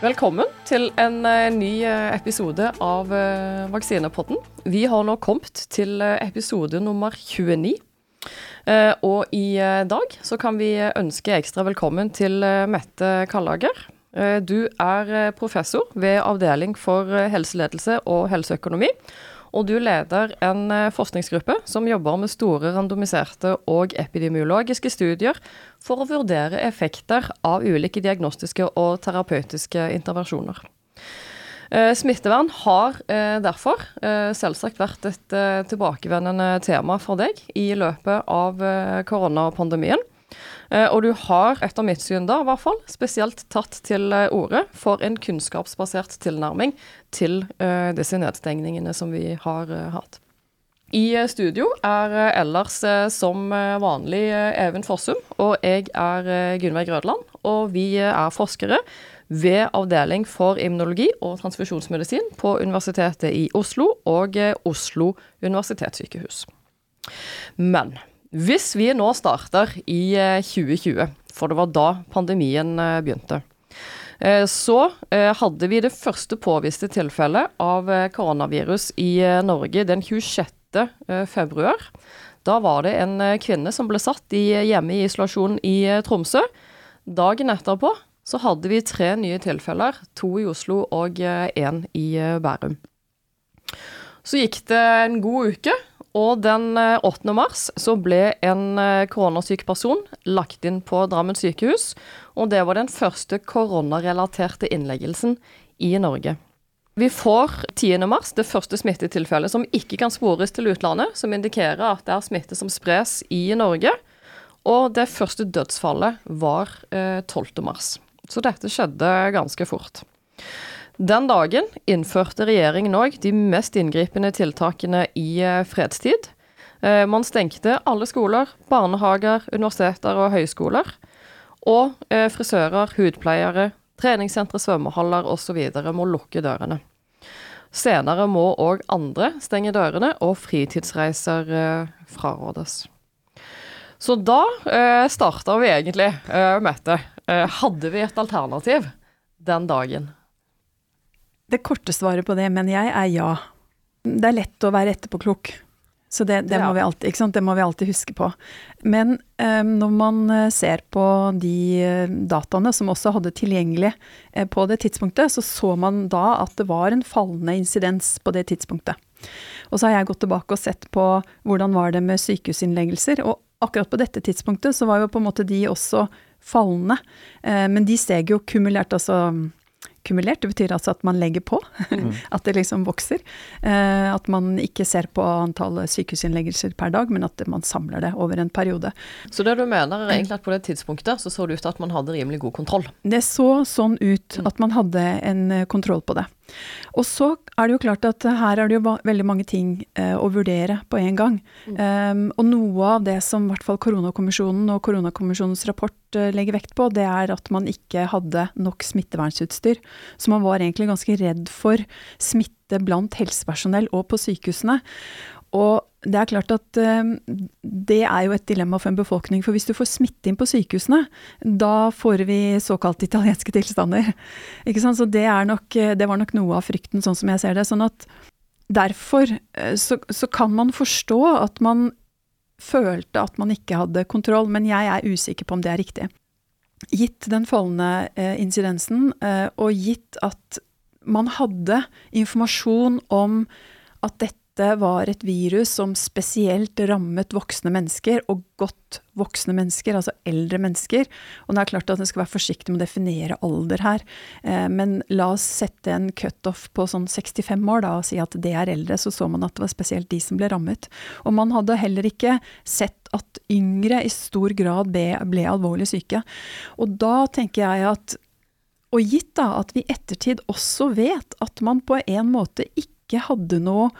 Velkommen til en uh, ny uh, episode av uh, Vaksinepodden. Vi har nå kommet til episode nummer 29. og i dag så kan vi ønske ekstra velkommen til Mette Kallager. du er professor ved Avdeling for helseledelse og helseøkonomi. Og du leder en eh, forskningsgruppe som jobber med store randomiserte og epidemiologiske studier for å vurdere effekter av ulike diagnostiske og terapeutiske intervensjoner. Eh, smittevern har eh, derfor selvsagt vært et tilbakevendende tema for deg i løpet av koronapandemien. Eh, og du har, etter mitt syn da, i hvert fall, spesielt tatt til eh, orde for en kunnskapsbasert tilnærming til uh, disse nedstengningene som vi har hatt. I studio er ellers som vanlig Even Fossum, og jeg er Gunnveig Grødland. Og vi er forskere ved Avdeling for immunologi og transfusjonsmedisin på Universitetet i Oslo og Oslo universitetssykehus. Men hvis vi nå starter i 2020, eh, for det var da pandemien eh, begynte, eh, så hadde vi det første påviste tilfellet av koronavirus i Norge den 26. februar. Da var det en kvinne som ble satt i hjemme i isolasjon i Tromsø. Dagen etterpå så hadde vi tre nye tilfeller, to i Oslo og én i Bærum. Så gikk det en god uke, og den 8. Eh, mars så ble en eh, koronasyk person lagt inn på Drammen sykehus. Og det var den første koronarelaterte innleggelsen i Norge. Vi får 10. mars det første smittetilfellet som ikke kan spores til utlandet, som indikerer at det er smitte som spres i Norge. Og det første dødsfallet var 12. Eh, mars. Så dette skjedde ganske fort. Den dagen innførte regjeringen òg de mest inngripende tiltakene i eh, fredstid. Eh, man stengte alle skoler, barnehager, universiteter og høyskoler. Og eh, frisører, hudpleiere, treningssentre, svømmehaller osv. må lukke dørene. Senere må òg andre stenge dørene, og fritidsreiser frarådes. Så da eh, starta vi egentlig, eh, Mette. Hadde vi et alternativ den dagen? Det korte svaret på det, mener jeg, er ja. Det er lett å være etterpåklok. Så det, det, må alltid, det, må vi alltid, huske på. Men eh, når man eh, ser på de eh, dataene som også hadde tilgjengelig eh, på det tidspunktet, så så man da at det var en fallende insidens på det tidspunktet. Og så har jeg gått tilbake og sett på hvordan var det med sykehusinnleggelser. Og akkurat på dette tidspunktet så var jo på en måte de også fallende. Eh, men de steg jo kumulert, altså kumulert. Det betyr altså at man legger på, mm. at det liksom vokser. Eh, at man ikke ser på antall sykehusinnleggelser per dag, men at man samler det over en periode. Så det du mener er egentlig at på det tidspunktet så så det ut til at man hadde rimelig god kontroll? Det så sånn ut at man hadde en eh, kontroll på det. Og så er det jo klart at her er det jo veldig mange ting eh, å vurdere på en gang. Mm. Um, og noe av det som i hvert fall koronakommisjonen og koronakommisjonens rapport eh, legger vekt på, det er at man ikke hadde nok smittevernsutstyr. Så man var egentlig ganske redd for smitte blant helsepersonell og på sykehusene. Og det er klart at uh, det er jo et dilemma for en befolkning. For hvis du får smitte inn på sykehusene, da får vi såkalt italienske tilstander. Ikke sant? Så det, nok, det, var nok noe av frykten, sånn som jeg ser det. Sånn at derfor uh, så, så, kan man forstå at man følte at man ikke hadde kontroll, men jeg er usikker på om det er riktig. Gitt den fallende incidensen, og gitt at man hadde informasjon om at dette dette var et virus som spesielt rammet voksne mennesker, og godt voksne mennesker, altså eldre mennesker. Og det er klart at en skal være forsiktig med å definere alder her, eh, men la oss sette en cutoff på sånn 65 år da, og si at det er eldre, så så man at det var spesielt de som ble rammet. Og man hadde heller ikke sett at yngre i stor grad ble, ble alvorlig syke. Og da tenker jeg at og gitt da at vi i ettertid også vet at man på en måte ikke hadde noe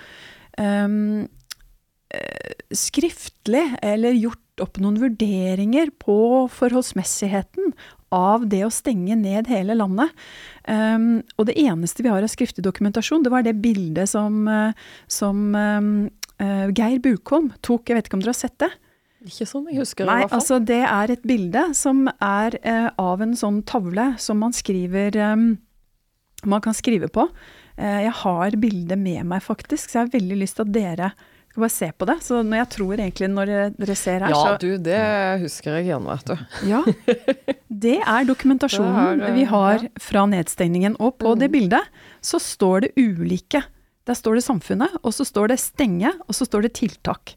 um, skriftlig eller gjort opp noen vurderinger på forholdsmessigheten av det å stenge ned hele landet. Um, og det eneste vi har av skriftlig dokumentasjon, det var det bildet som, uh, som um, Geir Bukholm tok. Jeg vet ikke om dere har sett det? Ikke som jeg husker Nei, i hvert fall. Altså, det er et bilde som er uh, av en sånn tavle som man skriver um, man kan skrive på. Eh, jeg har bildet med meg, faktisk, så jeg har veldig lyst til at dere skal bare se på det. Så når jeg tror egentlig når dere ser her, ja, så Ja, du, det husker jeg igjen, vet du. Ja. Det er dokumentasjonen Det er, vi har ja. fra nedstengningen. Og på det bildet så står det ulike. Der står det samfunnet, og så står det stenge, og så står det tiltak.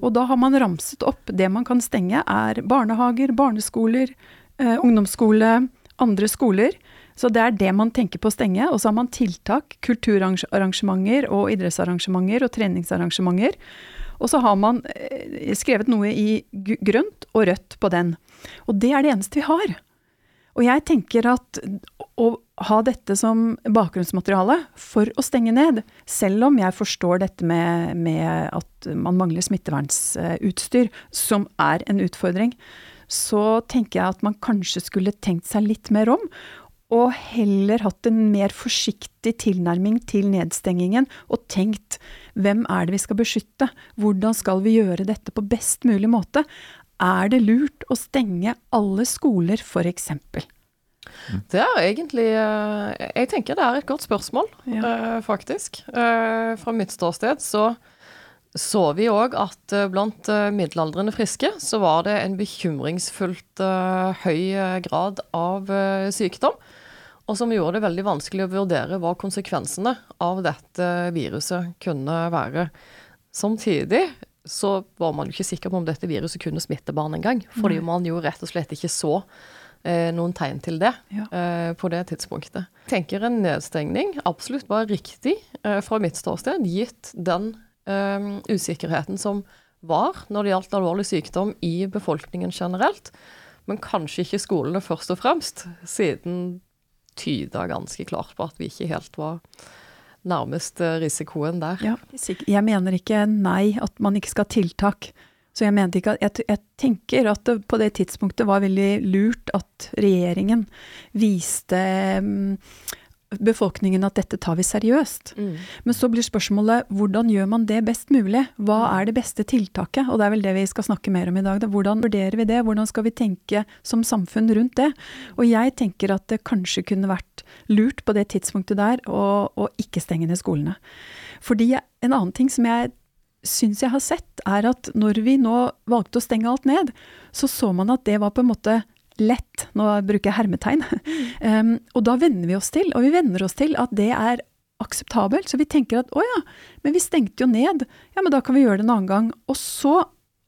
Og da har man ramset opp det man kan stenge, er barnehager, barneskoler, eh, ungdomsskole, andre skoler. Så det er det man tenker på å stenge. Og så har man tiltak, kulturarrangementer og idrettsarrangementer og treningsarrangementer. Og så har man eh, skrevet noe i grønt og rødt på den. Og det er det eneste vi har. Og jeg tenker at å ha dette som bakgrunnsmateriale for å stenge ned, selv om jeg forstår dette med, med at man mangler smittevernsutstyr, som er en utfordring, så tenker jeg at man kanskje skulle tenkt seg litt mer om. Og heller hatt en mer forsiktig tilnærming til nedstengingen, og tenkt hvem er det vi skal beskytte? Hvordan skal vi gjøre dette på best mulig måte? Er det lurt å stenge alle skoler, f.eks.? Det er egentlig eh, Jeg tenker det er et godt spørsmål, Ja. eh, faktisk. Eh, Fra mitt ståsted så så vi òg at blant middelaldrende friske så var det en bekymringsfullt høy grad av sykdom. Og som gjorde det veldig vanskelig å vurdere hva konsekvensene av dette viruset kunne være. Samtidig så var man jo ikke sikker på om dette viruset kunne smitte barn engang. Fordi Nei. man jo rett og slett ikke så eh, noen tegn til det Ja. eh, på det tidspunktet. Jeg tenker en nedstengning absolutt var riktig eh, fra mitt ståsted, gitt den eh, usikkerheten som var når det gjaldt alvorlig sykdom i befolkningen generelt. Men kanskje ikke skolene først og fremst, siden tyda ganske klart på at vi ikke helt var nærmest eh, risikoen der. Ja, jeg mener ikke nei, at man ikke skal ha tiltak. Så jeg mente ikke at Jeg, jeg tenker at det på det tidspunktet var veldig lurt at regjeringen viste mm, befolkningen at dette tar vi seriøst. Mm. Men så blir spørsmålet hvordan gjør man det best mulig? Hva er det beste tiltaket? Og det er vel det vi skal snakke mer om i dag. Da. Hvordan vurderer vi det? Hvordan skal vi tenke som samfunn rundt det? Og jeg tenker at det kanskje kunne vært lurt på det tidspunktet der å, å ikke stenge ned skolene. Fordi en annen ting som jeg syns jeg har sett, er at når vi nå valgte å stenge alt ned, så så man at det var på en måte lett. Nå bruker jeg hermetegn. Um, og da venner vi oss til, og vi venner oss til at det er akseptabelt. Så vi tenker at å ja, men vi stengte jo ned, ja men da kan vi gjøre det en annen gang. Og så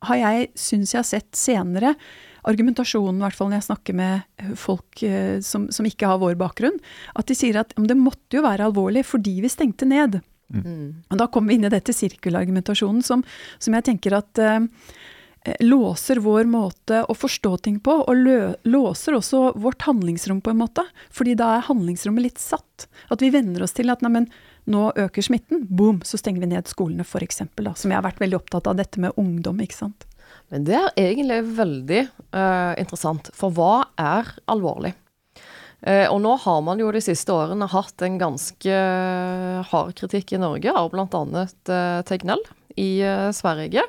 har jeg, syns jeg har sett senere, argumentasjonen, i hvert fall når jeg snakker med folk eh, som, som ikke har vår bakgrunn, at de sier at det måtte jo være alvorlig fordi vi stengte ned. Mm. Og da kommer vi inn i dette sirkelargumentasjonen som, som jeg tenker at eh, eh, låser vår måte å forstå ting på, og låser også vårt handlingsrom på en måte. Fordi da er handlingsrommet litt satt. At vi venner oss til at neimen, nå øker smitten, boom, så stenger vi ned skolene f.eks. Som jeg har vært veldig opptatt av, dette med ungdom, ikke sant. Men det er egentlig veldig uh, interessant, for hva er alvorlig? Uh, og nå har man jo de siste årene hatt en ganske eh, hard kritikk i Norge av bl.a. Uh, Tegnell i uh, Sverige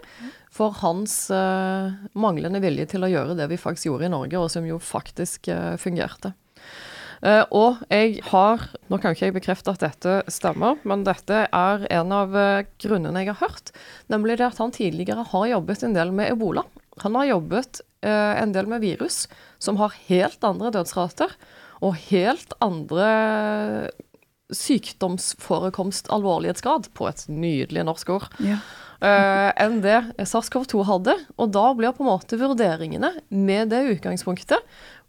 for hans uh, manglende vilje til å gjøre det vi faktisk gjorde i Norge, og som jo faktisk uh, fungerte. Uh, og jeg har Nå kan ikke jeg bekrefte at dette stemmer, men dette er en av grunnene jeg har hørt. Nemlig det at han tidligere har jobbet en del med ebola. Han har jobbet en del med virus som har helt andre dødsrater og helt andre sykdomsforekomst, alvorlighetsgrad, på et nydelig norsk ord, Ja. Eh, enn det SARS-CoV-2 hadde. Og da blir på en måte vurderingene med det utgangspunktet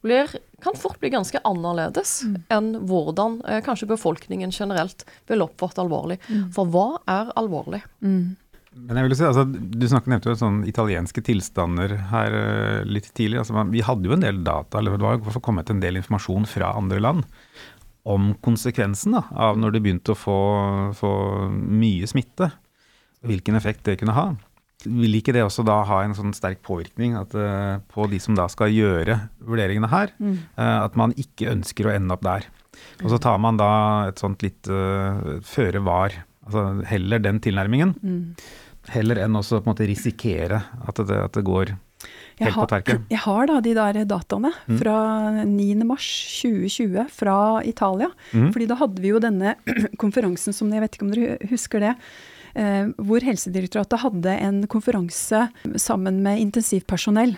blir, kan fort bli ganske annerledes enn hvordan uh, kanskje befolkningen generelt vil oppfatte alvorlig. For hva er alvorlig? Mm. Men jeg vil si, altså, Du snakket, nevnte jo sånn italienske tilstander her uh, litt tidlig. Altså, man, vi hadde jo en del data, eller det var jo kommet en del informasjon fra andre land om konsekvensen da, av når det begynte å få, få mye smitte. Hvilken effekt det kunne ha. Vil ikke det også da ha en sånn sterk påvirkning at, uh, på de som da skal gjøre vurderingene her? eh, at man ikke ønsker å ende opp der. Og så tar man da et sånt litt uh, føre var. Altså heller den tilnærmingen. Mm. Heller enn også på en måte risikere at det, at det går Jeg har, jeg har da de der dataene Mm. fra 9. mars 2020 fra Italia. Mm. Fordi da hadde vi jo denne konferansen som jeg vet ikke om dere husker det. Eh, hvor Helsedirektoratet hadde en konferanse sammen med intensivpersonell.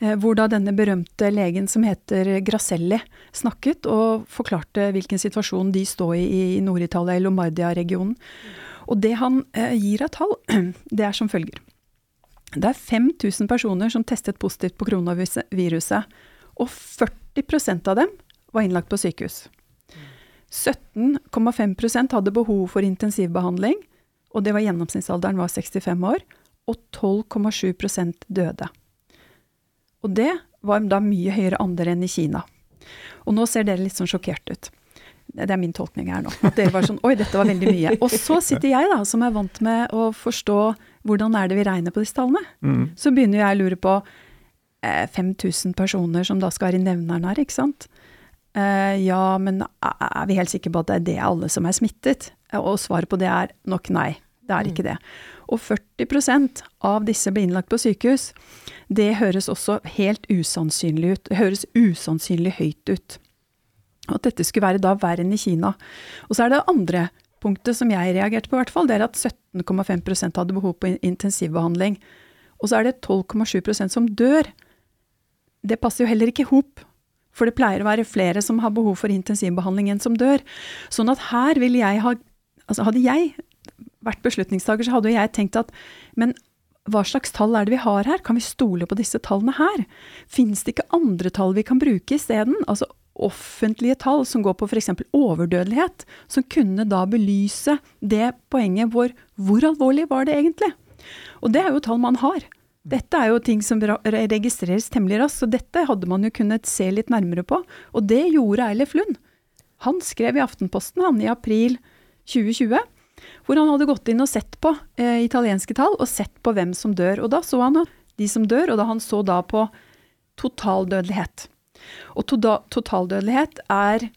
Eh, hvor da denne berømte legen som heter Graselli snakket og forklarte hvilken situasjon de står i i Nord-Italia, i Lombardia-regionen. Og det han eh, gir av tall, det er som følger. Det er 5000 personer som testet positivt på koronaviruset, og 40% av dem var innlagt på sykehus. 17,5% hadde behov for intensivbehandling, og det var gjennomsnittsalderen var 65 år, og 12,7% døde. Og det var da mye høyere andel enn i Kina. Og nå ser dere litt sånn sjokkert ut. Det er min tolkning her nå. At dere var sånn Oi, dette var veldig mye. Og så sitter jeg, da, som er vant med å forstå hvordan er det vi regner på disse tallene. Mm. Så begynner jeg å lure på eh, 5000 personer som da skal være i nevneren her, ikke sant. Eh, ja, men er vi helt sikre på at det er det alle som er smittet? Eh, Og svaret på det er nok nei. Det er ikke det. Og 40% av disse ble innlagt på sykehus. Det høres også helt usannsynlig ut. Det høres usannsynlig høyt ut. At dette skulle være da verre enn i Kina. Og så er det andre punktet som jeg reagerte på, i hvert fall, det er at 17,5% hadde behov på intensivbehandling. Og så er det 12,7% som dør. Det passer jo heller ikke i hop. For det pleier å være flere som har behov for intensivbehandling enn som dør. Sånn at her ville jeg ha Altså hadde jeg vært beslutningstaker, så hadde jeg tenkt at men hva slags tall er det vi har her? Kan vi stole på disse tallene her? Finnes det ikke andre tall vi kan bruke isteden? Altså offentlige tall som går på f.eks. overdødelighet, som kunne da belyse det poenget hvor hvor alvorlig var det egentlig? Og det er jo tall man har. Dette er jo ting som registreres temmelig raskt, så dette hadde man jo kunnet se litt nærmere på. Og det gjorde Eilif Lund. Han skrev i Aftenposten han i april 2020, hvor han hadde gått inn og sett på eh, italienske tall, og sett på hvem som dør. Og da så han de som dør, og da han så da på totaldødelighet. Og to totaldødelighet er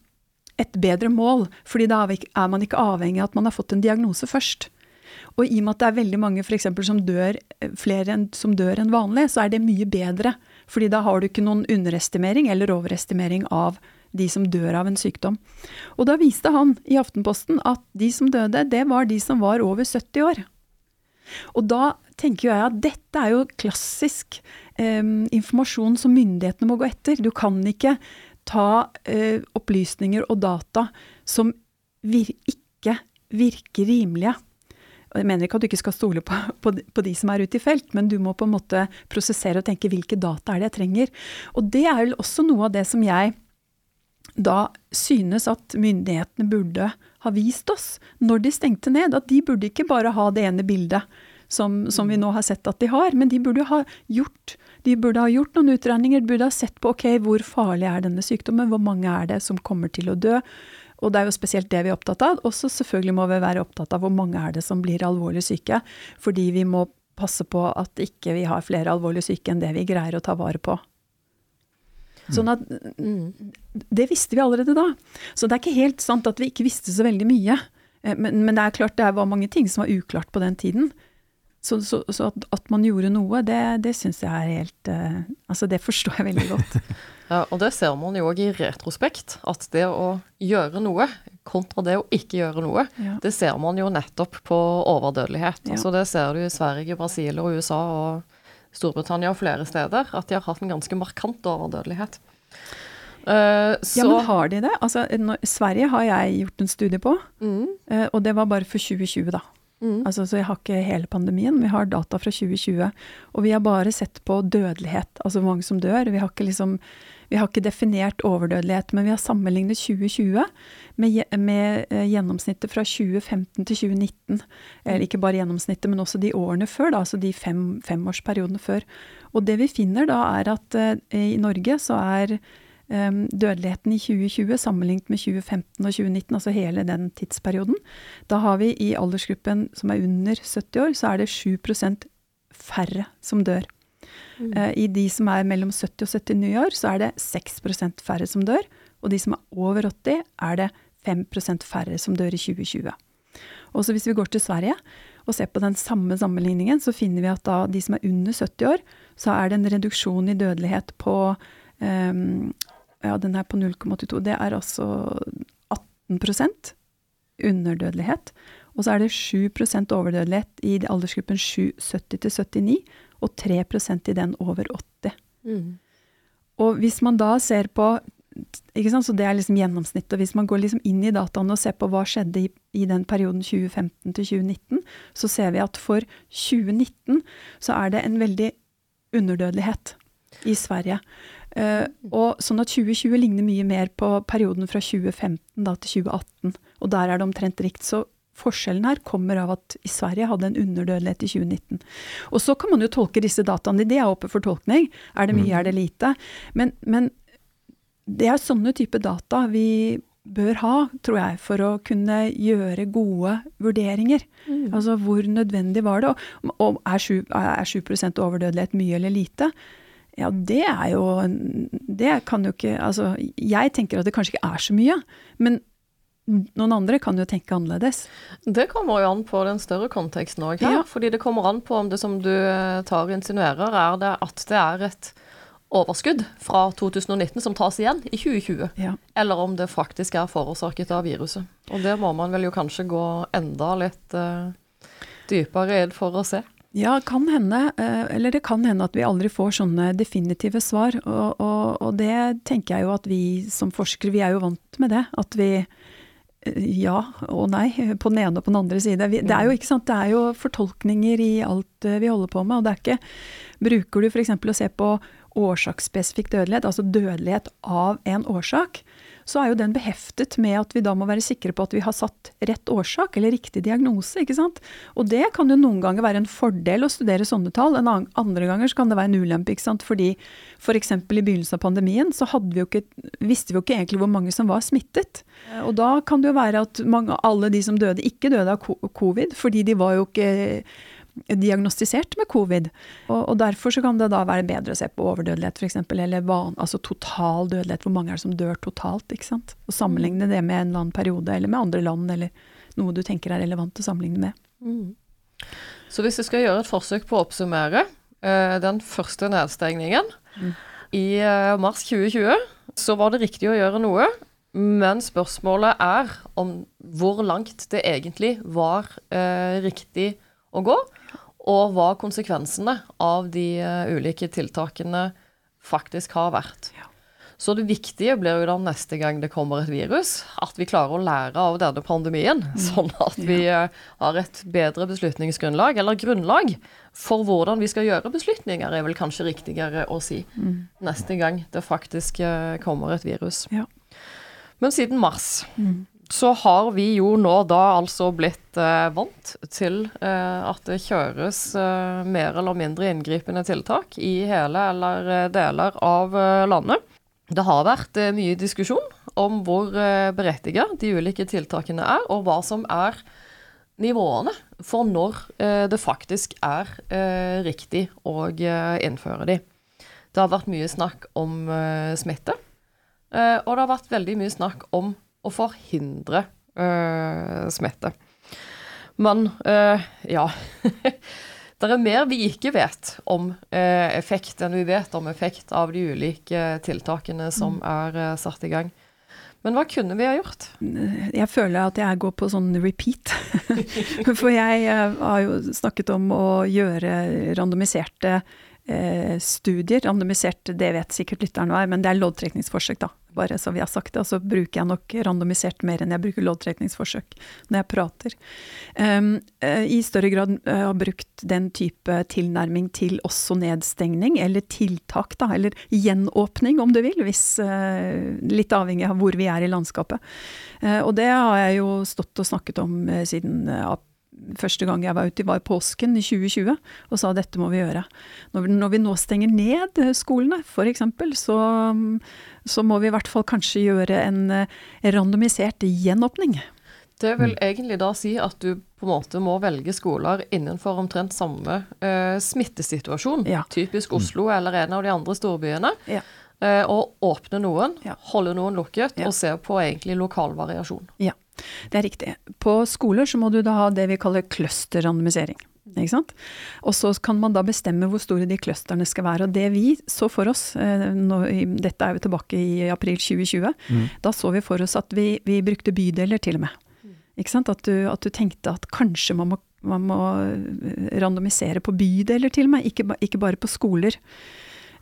et bedre mål, fordi da er man ikke avhengig av at man har fått en diagnose først. Og i og med at det er veldig mange for eksempel, som dør, eh, flere enn, som dør enn vanlig, så er det mye bedre. Fordi da har du ikke noen underestimering eller overestimering av de som dør av en sykdom. Og da viste han i Aftenposten at de som døde, det var de som var over 70 år. Og da tenker jeg at dette er jo klassisk eh, informasjon som myndighetene må gå etter. Du kan ikke ta eh, opplysninger og data som vir ikke virker rimelige. Jeg mener ikke at du ikke skal stole på, på, på de som er ute i felt, men du må på en måte prosessere og tenke hvilke data er det jeg trenger. Og det er vel også noe av det som jeg da synes at myndighetene burde ha vist oss når de stengte ned. At de burde ikke bare ha det ene bildet som, som vi nå har sett at de har, men de burde ha gjort de burde ha gjort noen utregninger, de burde ha sett på ok, hvor farlig er denne sykdommen, hvor mange er det som kommer til å dø. Og det er jo spesielt det vi er opptatt av. Også selvfølgelig må vi være opptatt av hvor mange er det som blir alvorlig syke, fordi vi må passe på at ikke vi har flere alvorlig syke enn det vi greier å ta vare på. Sånn at Det visste vi allerede da. Så det er ikke helt sant at vi ikke visste så veldig mye. Eh, Men, men det er klart det var mange ting som var uklart på den tiden. Så, så, så at, at man gjorde noe, det, det syns jeg er helt uh, Altså, det forstår jeg veldig godt. Ja, og det ser man jo òg i retrospekt, at det å gjøre noe kontra det å ikke gjøre noe, Ja. det ser man jo nettopp på overdødelighet. Ja. Altså det ser du i Sverige, Brasil og USA og Storbritannia og flere steder, at de har hatt en ganske markant overdødelighet. Uh, så Ja, men har de det? Altså, Sverige har jeg gjort en studie på, mm, uh, og det var bare for 2020, da. Mm, Altså, så jeg har ikke hele pandemien, vi har data fra 2020. Og vi har bare sett på dødelighet, altså hvor mange som dør. Vi har ikke, liksom, vi har ikke definert overdødelighet, men vi har sammenlignet 2020 med, med eh, gjennomsnittet fra 2015 til 2019. Eller ikke bare gjennomsnittet, men også de årene før, da, altså de fem, femårsperiodene før. Og det vi finner da, er at eh, i Norge så er dødeligheten i 2020 sammenlignet med 2015 og 2019, altså hele den tidsperioden. Da har vi i aldersgruppen som er under 70 år, så er det 7% færre som dør. Mm. I de som er mellom 70 og 79 år, så er det 6% færre som dør. Og de som er over 80, er det 5% færre som dør i 2020. Også hvis vi går til Sverige og ser på den samme sammenligningen, så finner vi at da de som er under 70 år, så er det en reduksjon i dødelighet på um, Ja, den er på 0,82. Det er altså 18% underdødelighet. Og så er det 7% overdødelighet i aldersgruppen 70 til 79, og 3% i den over 80. Mm. Og hvis man da ser på ikke sant? Så det er liksom gjennomsnittet. Hvis man går liksom inn i dataene og ser på hva skjedde i, i den perioden 2015 til 2019, så ser vi at for 2019 så er det en veldig underdødelighet i Sverige. Uh, og sånn at 2020 ligner mye mer på perioden fra 2015 da, til 2018. Og der er det omtrent rikt. Så forskjellen her kommer av at i Sverige hadde en underdødelighet i 2019. Og så kan man jo tolke disse dataene. Det er oppe for tolkning. Er det mye, mm. er det lite? Men, men det er sånne type data vi bør ha, tror jeg, for å kunne gjøre gode vurderinger. Mm. Altså hvor nødvendig var det? Og, og er 7, er 7 overdødelighet mye eller lite? Ja, det er jo Det kan jo ikke Altså, jeg tenker at det kanskje ikke er så mye. Men noen andre kan jo tenke annerledes. Det kommer jo an på den større konteksten òg her. Ja. Fordi det kommer an på om det som du tar og insinuerer, er det at det er et overskudd fra 2019 som tas igjen i 2020. Ja. Eller om det faktisk er forårsaket av viruset. Og det må man vel jo kanskje gå enda litt uh, dypere inn for å se. Ja, kan hende. Uh, eller det kan hende at vi aldri får sånne definitive svar. Og, og, og, det tenker jeg jo at vi som forskere, vi er jo vant med det. At vi uh, ja og nei på den ene og på den andre side. Vi, det er jo ikke sant, det er jo fortolkninger i alt vi holder på med. og det er ikke Bruker du f.eks. å se på årsaksspesifikk dødelighet, altså dødelighet av en årsak, så er jo den beheftet med at vi da må være sikre på at vi har satt rett årsak, eller riktig diagnose, ikke sant. Og det kan jo noen ganger være en fordel å studere sånne tall, en annen, andre ganger så kan det være en ulempe, ikke sant. Fordi f.eks. For i begynnelsen av pandemien så vi ikke, visste vi jo ikke egentlig hvor mange som var smittet. Og da kan det jo være at mange, alle de som døde, ikke døde av covid, fordi de var jo ikke diagnostisert med covid. Og, og, derfor så kan det da være bedre å se på overdødelighet f.eks., eller van, altså total dødelighet. Hvor mange er det som dør totalt? ikke sant? Og sammenligne det med en eller annen periode, eller med andre land, eller noe du tenker er relevant å sammenligne med. Mm. Så hvis jeg skal gjøre et forsøk på å oppsummere uh, den første nedstengningen mm. i uh, mars 2020, så var det riktig å gjøre noe. Men spørsmålet er om hvor langt det egentlig var eh, riktig å gå, og hva konsekvensene av de uh, ulike tiltakene faktisk har vært. Så det viktige blir jo da neste gang det kommer et virus, at vi klarer å lære av denne pandemien. Mm. Sånn at vi uh, har et bedre beslutningsgrunnlag, eller grunnlag, for hvordan vi skal gjøre beslutninger, er vel kanskje riktigere å si. Mm. Neste gang det faktisk uh, kommer et virus. Men siden mars mm så har vi jo nå da altså blitt eh, vant til eh, at det kjøres eh, mer eller mindre inngripende tiltak i hele eller eh, deler av eh, landet. Det har vært eh, mye diskusjon om hvor berettiget de ulike tiltakene er, og hva som er nivåene for når det faktisk er riktig å innføre de. Det har vært mye snakk om smitte, og det har vært veldig mye snakk om å forhindre øh, smitte. Men øh, ja Det er mer vi ikke vet om øh, effekt enn vi vet om effekt av de ulike tiltakene som mm. er satt i gang. Men hva kunne vi ha gjort? Jeg føler at jeg går på sånn repeat. For jeg har jo snakket om å gjøre randomiserte eh, studier. Randomisert, det vet sikkert lytteren hva er, men det er loddtrekningsforsøk, da bare så vi har sagt det. Og så bruker jeg nok randomisert mer enn jeg bruker loddtrekningsforsøk når jeg prater. Um, I større grad uh, har brukt den type tilnærming til også nedstengning, eller tiltak, da, eller gjenåpning om du vil, hvis uh, Litt avhengig av hvor vi er i landskapet. Uh, og det har jeg jo stått og snakket om siden april første gang jeg var ute, var påsken i 2020 og sa dette må vi gjøre. Når, når vi nå stenger ned skolene, f.eks., så, så må vi i hvert fall kanskje gjøre en eh, randomisert gjenåpning. Det vil egentlig da si at du på en måte må velge skoler innenfor omtrent samme uh, smittesituasjon. Ja. Typisk Oslo eller en av de andre storbyene. Ja. Uh, og åpne noen, ja. holde noen lukket, og se på egentlig lokal variasjon. Ja. Det er riktig. På skoler så må du da ha det vi kaller clusterrandomisering. Og så kan man da bestemme hvor store de clusterne skal være. Og det vi så for oss, eh, nå, dette er jo tilbake i april 2020, mm. da så vi for oss at vi, vi brukte bydeler til og med. At du, at du tenkte at kanskje man må, man må, randomisere på bydeler til og med, ikke, ikke bare på skoler.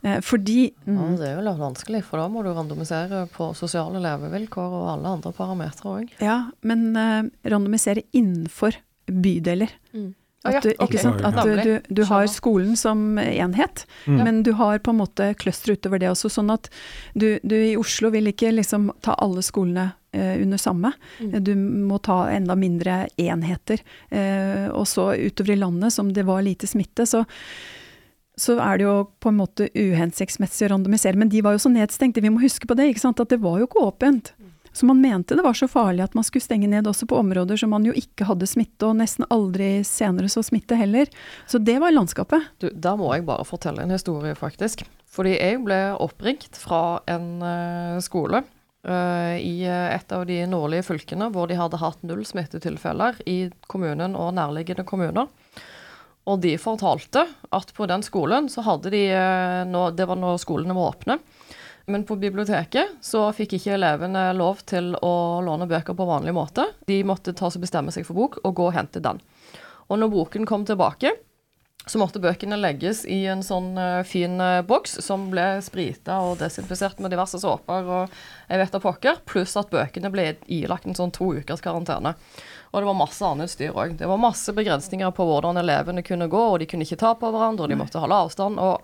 Eh, fordi mm. ja, Det er jo litt vanskelig, for da må du randomisere på sosiale levevilkår og alle andre parametere òg. Ja, men uh, randomisere innenfor bydeler. Mm. At, du, okay. sant, at du, du, du, har skolen som enhet, mm. men du har på en måte cluster utover det også. Sånn at du, i Oslo vil ikke liksom ta alle skolene eh, under samme. Mm. Du må ta enda mindre enheter. Eh, og så utover i landet, som det var lite smitte, så så er det jo på en måte uhensiktsmessig å randomisere. Men de var jo så nedstengte, vi må huske på det, ikke sant? at det var jo ikke åpent. Så man mente det var så farlig at man skulle stenge ned også på områder som man jo ikke hadde smitte, og nesten aldri senere så smitte heller. Så det var landskapet. Du, da må jeg bare fortelle en historie, faktisk. Fordi jeg ble oppringt fra en uh, skole uh, i et av de nordlige fylkene hvor de hadde hatt null smittetilfeller i kommunen og nærliggende kommuner. Og de fortalte at på den skolen så hadde de uh, Det var når skolene var åpne men på biblioteket så fikk ikke elevene lov til å låne bøker på vanlig måte. De måtte ta og bestemme seg for bok og gå og hente den. Og når boken kom tilbake, så måtte bøkene legges i en sånn uh, fin uh, boks som ble sprita og desinfisert med diverse såper og jeg vet da pokker, pluss at bøkene ble ilagt en sånn to ukers karantene. Og det var masse annet styr òg. Det var masse begrensninger på hvordan elevene kunne gå, og de kunne ikke ta på hverandre, og de måtte holde avstand. og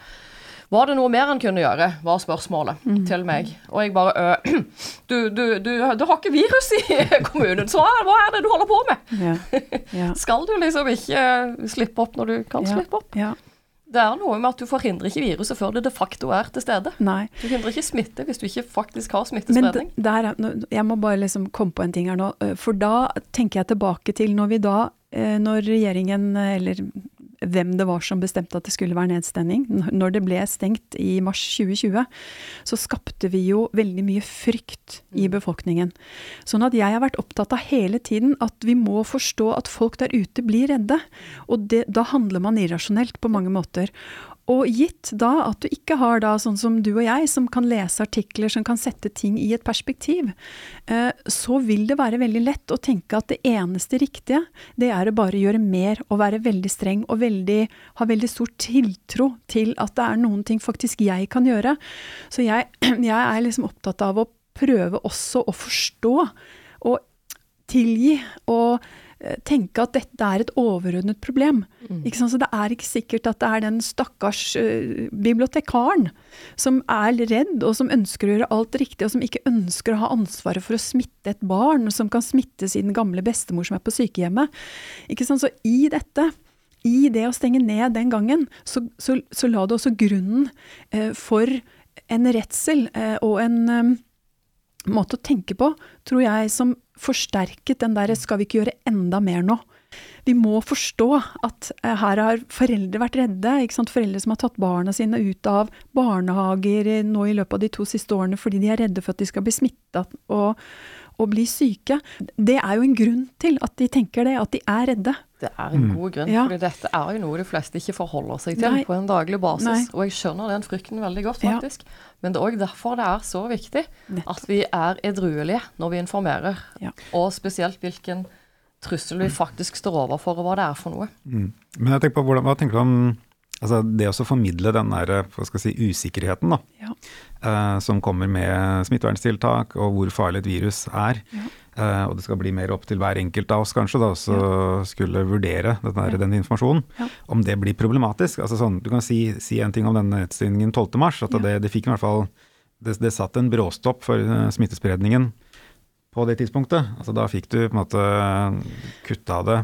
var det noe mer han kunne gjøre, var spørsmålet mm. til meg. Og jeg bare øh, du, du, du, du, har ikke virus i kommunen, så hva er det du holder på med? Ja. Ja. Skal du liksom ikke slippe opp når du kan ja. slippe opp? Det er noe med at du forhindrer ikke viruset før det de facto er til stede. Nei. Du hindrer ikke smitte hvis du ikke faktisk har smittespredning. Men der, jeg må bare liksom komme på en ting her nå. For da tenker jeg tilbake til når vi da, når regjeringen, eller hvem det var som bestemte at det skulle være nedstengning. Når det ble stengt i mars 2020, så skapte vi jo veldig mye frykt i mm. befolkningen. Sånn at jeg har vært opptatt av hele tiden at vi må forstå at folk der ute blir redde. Og det, da handler man irrasjonelt på mange måter. Og gitt da at du ikke har da sånn som du og jeg, som kan lese artikler som kan sette ting i et perspektiv, eh, så vil det være veldig lett å tenke at det eneste riktige, det er å bare gjøre mer og være veldig streng og veldig, ha veldig stor tiltro til at det er noen ting faktisk jeg kan gjøre. Så jeg, jeg er liksom opptatt av å prøve også å forstå og tilgi og tenke at dette er et overordnet problem. Mm. Så det er ikke sikkert at det er den stakkars uh, bibliotekaren som er redd og som ønsker å gjøre alt riktig, og som ikke ønsker å ha ansvaret for å smitte et barn, som kan smitte sin gamle bestemor som er på sykehjemmet. Så i dette i det å stenge ned den gangen, så, så, så la det også grunnen uh, for en redsel uh, og en måte å tenke på, tror jeg, som forsterket den derre 'skal vi ikke gjøre enda mer nå'? Vi må forstå at eh, her har foreldre vært redde. Foreldre som har tatt barna sine ut av barnehager nå i løpet av de to siste årene fordi de er redde for at de skal bli smitta og, og, bli syke. Det er jo en grunn til at de tenker det, at de er redde. Det er en god grunn, ja. for dette er jo noe de fleste ikke forholder seg til Nei. på en daglig basis. Nei. Og jeg skjønner den frykten veldig godt, faktisk. Ja. Men det er òg derfor det er så viktig Nettopp. at vi er edruelige når vi informerer. Ja. Og spesielt hvilken trussel vi faktisk står overfor, og hva det er for noe. Mm. Men jeg tenker på, hvordan, Hva tenker du om altså det å formidle den der, si, usikkerheten da, ja. eh, som kommer med smitteverntiltak, og hvor farlig et virus er. Ja. Eh, og det skal bli mer opp til hver enkelt av oss kanskje da, så ja. skulle vurdere der, den informasjonen. Om det blir problematisk. altså sånn, Du kan si, si en ting om denne nettstillingen 12.3, at det, det, fikk i hvert fall det, det satt en bråstopp for uh, smittespredningen på det tidspunktet. Altså Da fikk du på en måte kutta det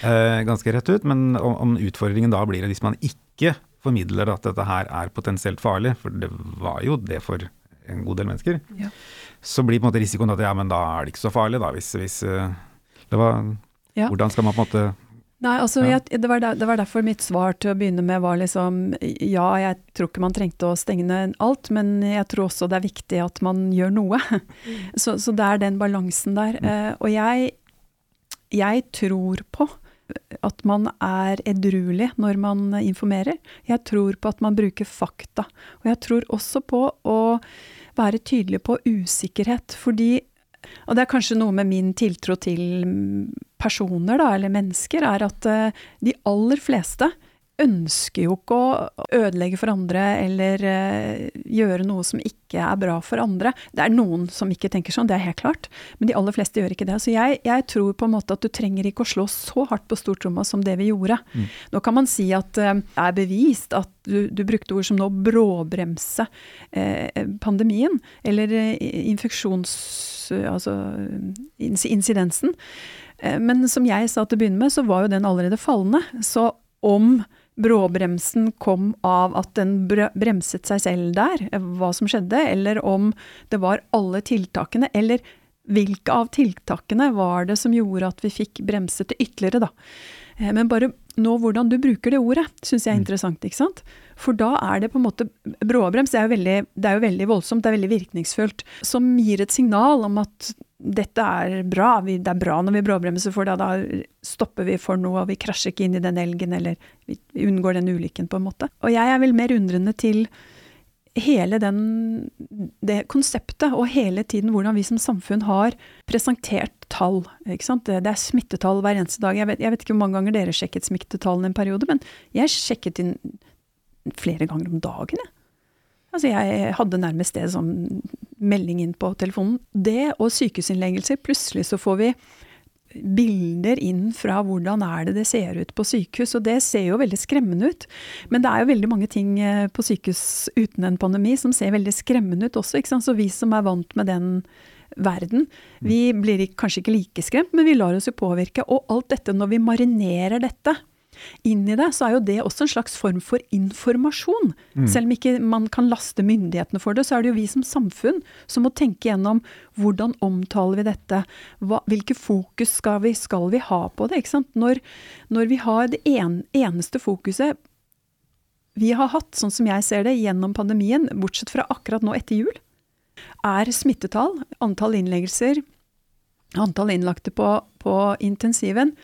ganske rett ut. Men om, om, utfordringen da blir hvis man ikke formidler at dette her er potensielt farlig, for det var jo det for en god del mennesker, ja. så blir på en måte risikoen at ja, men da er det ikke så farlig, da. Hvis, hvis uh, det var ja. Hvordan skal man på en måte Nei, altså, jeg, det, var der, det, var derfor mitt svar til å begynne med var liksom Ja, jeg tror ikke man trengte å stenge ned alt, men jeg tror også det er viktig at man gjør noe. Mm. Så, så, det er den balansen der. Mm. Uh, og jeg, jeg tror på at man er edruelig når man informerer. Jeg tror på at man bruker fakta. Og jeg tror også på å være tydelig på usikkerhet, fordi og det er kanskje noe med min tiltro til personer, da, eller mennesker, er at eh, de aller fleste ønsker jo ikke å ødelegge for andre eller uh, gjøre noe som ikke er bra for andre. Det er noen som ikke tenker sånn, det er helt klart, men de aller fleste gjør ikke det. Så jeg, jeg tror på en måte at du trenger ikke å slå så hardt på stortromma som det vi gjorde. Mm. Nå kan man si at uh, det er bevist at du, du, brukte ord som nå bråbremse uh, pandemien, eller infeksjons... altså incidensen. Men som jeg sa til å begynne med, så var jo den allerede fallende. Så om bråbremsen kom av at den bremset seg selv der, hva som skjedde, eller om det var alle tiltakene, eller hvilke av tiltakene var det som gjorde at vi fikk bremset det ytterligere, da. Eh, men bare nå hvordan du bruker det ordet, syns jeg er mm. interessant, ikke sant. For da er det på en måte Bråbrems er, jo veldig, det er jo veldig voldsomt, det er veldig virkningsfullt. Som gir et signal om at dette er bra, vi, det er bra når vi bråbremser, for da, da, stopper vi for noe, og vi krasjer ikke inn i den elgen, eller vi, vi unngår den ulykken, på en måte. Og jeg er vel mer undrende til hele den, det konseptet, og hele tiden hvordan vi som samfunn har presentert tall. ikke sant? Det, det er smittetall hver eneste dag. Jeg vet, jeg vet, ikke hvor mange ganger dere sjekket smittetallene en periode, men jeg sjekket inn flere ganger om dagen, jeg. Altså jeg hadde nærmest det som melding inn på telefonen. Det og sykehusinnleggelser. Plutselig så får vi bilder inn fra hvordan er det det ser ut på sykehus, og det ser jo veldig skremmende ut. Men det er jo veldig mange ting eh, på sykehus uten en pandemi som ser veldig skremmende ut også, ikke sant. Så vi som er vant med den verden, vi blir kanskje ikke like skremt, men vi lar oss jo påvirke. Og alt dette, når vi marinerer dette inn i det, så er jo det også en slags form for informasjon. Mm. Selv om ikke man kan laste myndighetene for det, så er det jo vi som samfunn som må tenke gjennom hvordan omtaler vi dette, Hva, hvilke fokus skal vi, skal vi, ha på det? ikke sant? Når, når vi har det en, eneste fokuset vi har hatt, sånn som jeg ser det, gjennom pandemien, bortsett fra akkurat nå etter jul, er smittetall, antall innleggelser, antall innlagte på, på intensiven,